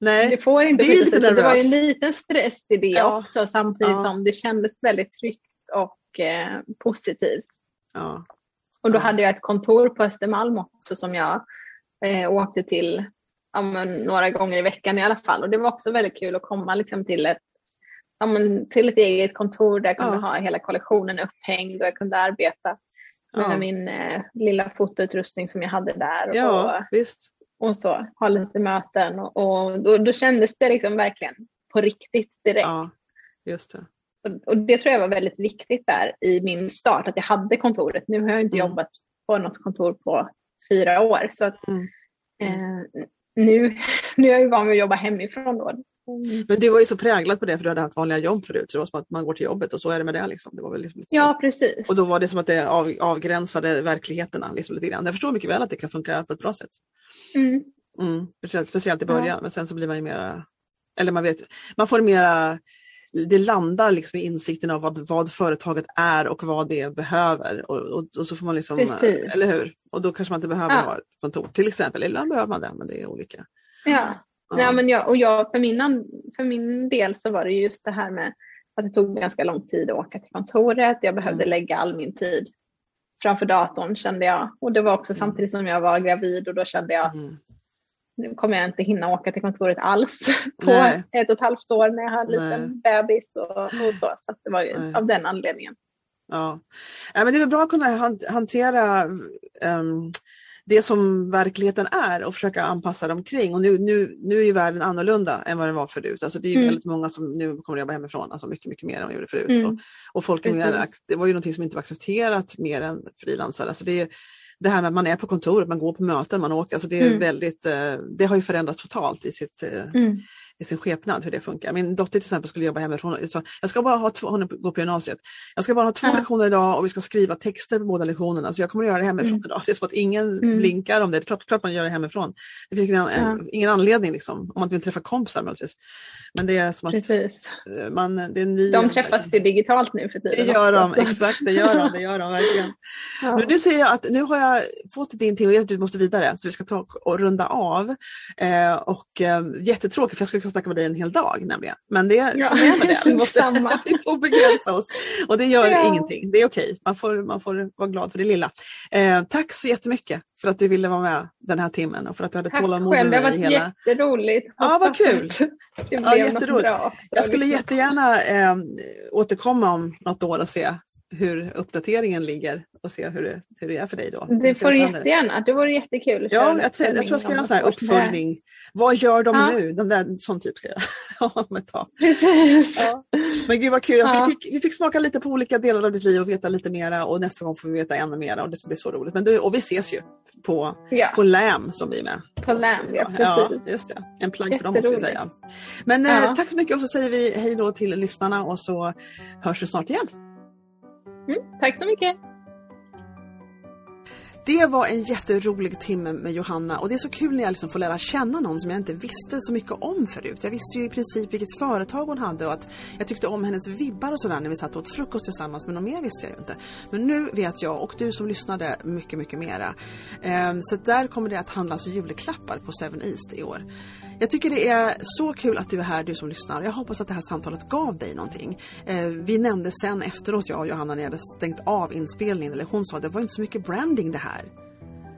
A: Nej,
B: det får inte
A: det
B: skita sig. Det var ju en liten stress i det
A: Ja.
B: också samtidigt som det kändes väldigt tryggt och eh, positivt.
A: ja.
B: Och då hade jag ett kontor på Östermalm också som jag eh, åkte till ja, några gånger i veckan i alla fall. Och det var också väldigt kul att komma liksom, till, ett, ja, men, till ett eget kontor där jag kunde
A: Ja.
B: ha hela kollektionen upphängd och jag kunde arbeta med
A: Ja.
B: min eh, lilla fotoutrustning som jag hade där. Och,
A: ja, visst.
B: och så, ha lite möten. Och, och då, då kändes det liksom verkligen på riktigt direkt.
A: Ja, just det.
B: Och, och det tror jag var väldigt viktigt där i min start, att jag hade kontoret. Nu har jag inte
A: Mm.
B: jobbat på något kontor på fyra år. Så att,
A: Mm.
B: eh, nu, nu är jag ju van vid att jobba hemifrån då.
A: Men du var ju så präglad på det för du hade haft vanliga jobb förut. Så det var som att man går till jobbet och så är det med det. Liksom. Det var väl liksom.
B: Ja, precis.
A: Och då var det som att det av, avgränsade verkligheterna liksom lite grann. Jag förstår mycket väl att det kan funka på ett bra sätt.
B: Mm.
A: Mm. Speciellt- i
B: Ja.
A: början men sen så blir man ju mera, eller man vet, man får mera, det landar liksom i insikten av vad, vad företaget är och vad det behöver. Och, och, och så får man liksom,
B: Precis.
A: eller hur? Och då kanske man inte behöver
B: Ja.
A: ha ett kontor till exempel. Eller behöver man det men det är olika.
B: Ja.
A: Ja.
B: Men jag, och jag, för, min, för min del så var det just det här med att det tog ganska lång tid att åka till kontoret. Jag behövde
A: Mm.
B: lägga all min tid framför datorn kände jag. Och det var också
A: Mm.
B: samtidigt som jag var gravid och då kände jag
A: Mm.
B: nu kommer jag inte hinna åka till kontoret alls på
A: Nej.
B: ett och ett halvt år när jag hade en liten bebis och, och så. Så att det var ju
A: Nej.
B: av den anledningen.
A: Ja. ja, men det är väl bra att kunna han- hantera ehm, det som verkligheten är och försöka anpassa dem kring. Och nu, nu, nu är ju världen annorlunda än vad den var förut. Alltså det är ju
B: Mm.
A: väldigt många som nu kommer att jobba hemifrån, alltså mycket, mycket mer än de gjorde förut.
B: Mm.
A: Och, och folk är mer, det var ju någonting som inte var accepterat mer än frilansare. Alltså det, det här med att man är på kontoret, man går på möten, man åker, alltså det, är
B: Mm.
A: väldigt, eh, det har ju förändrats totalt i sitt eh,
B: Mm.
A: I sin skepnad hur det funkar. Min dotter till exempel skulle jobba hemifrån. Jag sa, jag ska bara ha två, hon går på gymnasiet. Jag ska bara ha två
B: Ja.
A: lektioner idag och vi ska skriva texter på båda lektionerna. Så jag kommer att göra det hemifrån
B: Mm.
A: idag. Det är som att ingen
B: Mm.
A: blinkar om det. Det är klart, klart man gör det hemifrån. Det finns ingen,
B: Ja.
A: ingen anledning liksom, om man inte vill träffa kompisar möjligtvis. Men det är som att
B: Precis.
A: eh, man, det är ny...
B: De träffas ju digitalt nu för
A: Det
B: tiden.
A: gör de, exakt det gör de, det gör de verkligen.
B: Ja.
A: Men nu ser jag att nu har jag fått din och att du måste vidare så vi ska ta och runda av. Eh, och eh, jättetråkigt för jag skulle kunna snacka med dig en hel dag nämligen. Men det
B: Ja,
A: det är med det. Vi, måste, vi får begränsa oss. Och det gör
B: Ja.
A: ingenting, det är okej. Man, får, man får vara glad för det lilla. Eh, tack så jättemycket för att du ville vara med den här timmen och för att du hade
B: Tack
A: tålamod
B: själv,
A: med
B: det har
A: mig.
B: varit
A: Hela...
B: jätteroligt.
A: Ja, vad kul.
B: Det blev
A: Ja, jätteroligt.
B: bra också.
A: Jag skulle
B: liksom.
A: jättegärna eh, återkomma om något år och se hur uppdateringen ligger och se hur det, hur det är för dig då.
B: Det får du jättegärna. Det vore jättekul.
A: Ja, jag, tror jag ska göra en sån här
B: uppföljning
A: uppföljning. Vad gör de
B: Ja.
A: nu? De där, sån typ ska jag göra om ett tag. Ja. Men gud vad kul,
B: Ja.
A: vi, fick, vi fick smaka lite på olika delar av ditt liv och veta lite mera och nästa gång får vi veta ännu mera och det ska bli så roligt. Men du, och vi ses ju på,
B: Ja,
A: på LAM som vi är med.
B: på LAM. Ja,
A: Ja,
B: precis.
A: just det. En plagg för dem måste vi säga. Men eh,
B: Ja.
A: tack så mycket och så säger vi hej då till lyssnarna och så hörs vi snart igen.
B: Mm, tack så mycket.
A: Det var en jätterolig timme med Johanna och det är så kul när jag liksom får lära känna någon som jag inte visste så mycket om förut. Jag visste ju i princip vilket företag hon hade och att jag tyckte om hennes vibbar och sådär när vi satt och åt frukost tillsammans men något mer visste jag ju inte. Men nu vet jag och du som lyssnade mycket, mycket mera. Ehm, så där kommer det att handlas julklappar på Seven East i år. Jag tycker det är så kul att du är här, du som lyssnar. Jag hoppas att det här samtalet gav dig någonting. Eh, vi nämnde sen efteråt, jag och Johanna, när jag hade stängt av inspelningen, eller hon sa att det var inte så mycket branding det här.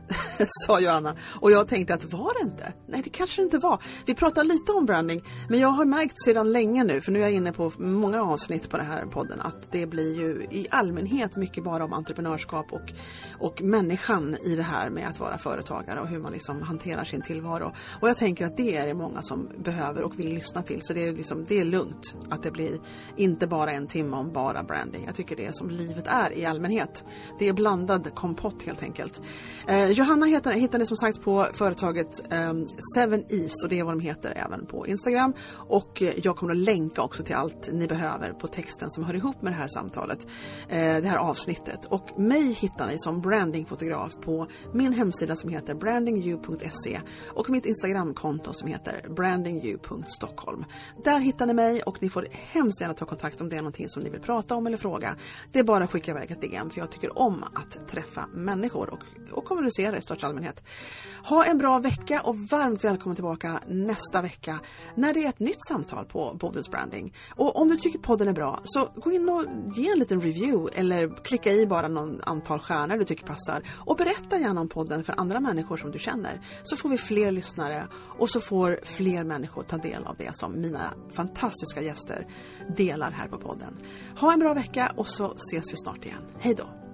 A: sa Joanna, Och jag tänkte att var det inte? Nej det kanske det inte var. Vi pratar lite om branding men jag har märkt sedan länge nu, för nu är jag inne på många avsnitt på den här podden, att det blir ju i allmänhet mycket bara om entreprenörskap och, och människan i det här med att vara företagare och hur man liksom hanterar sin tillvaro. Och jag tänker att det är det många som behöver och vill lyssna till. Så det är, liksom, det är lugnt att det blir inte bara en timme om bara branding. Jag tycker det är som livet är i allmänhet. Det är blandad kompott helt enkelt. Eh, Johanna heter, hittar ni som sagt på företaget um, Seven East och det är vad de heter även på Instagram. Och eh, jag kommer att länka också till allt ni behöver på texten som hör ihop med det här samtalet, eh, det här avsnittet. Och mig hittar ni som brandingfotograf på min hemsida som heter brandingyou.se och mitt Instagramkonto som heter brandingyou.stockholm. Där hittar ni mig och ni får hemskt gärna ta kontakt om det är någonting som ni vill prata om eller fråga. Det är bara att skicka iväg ett DM för jag tycker om att träffa människor och, och kommunicera i största allmänhet. Ha en bra vecka och varmt välkommen tillbaka nästa vecka när det är ett nytt samtal på Bodens Branding. Och om du tycker podden är bra så gå in och ge en liten review eller klicka i bara någon antal stjärnor du tycker passar och berätta gärna om podden för andra människor som du känner. Så får vi fler lyssnare och så får fler människor ta del av det som mina fantastiska gäster delar här på podden. Ha en bra vecka och så ses vi snart igen. Hej då!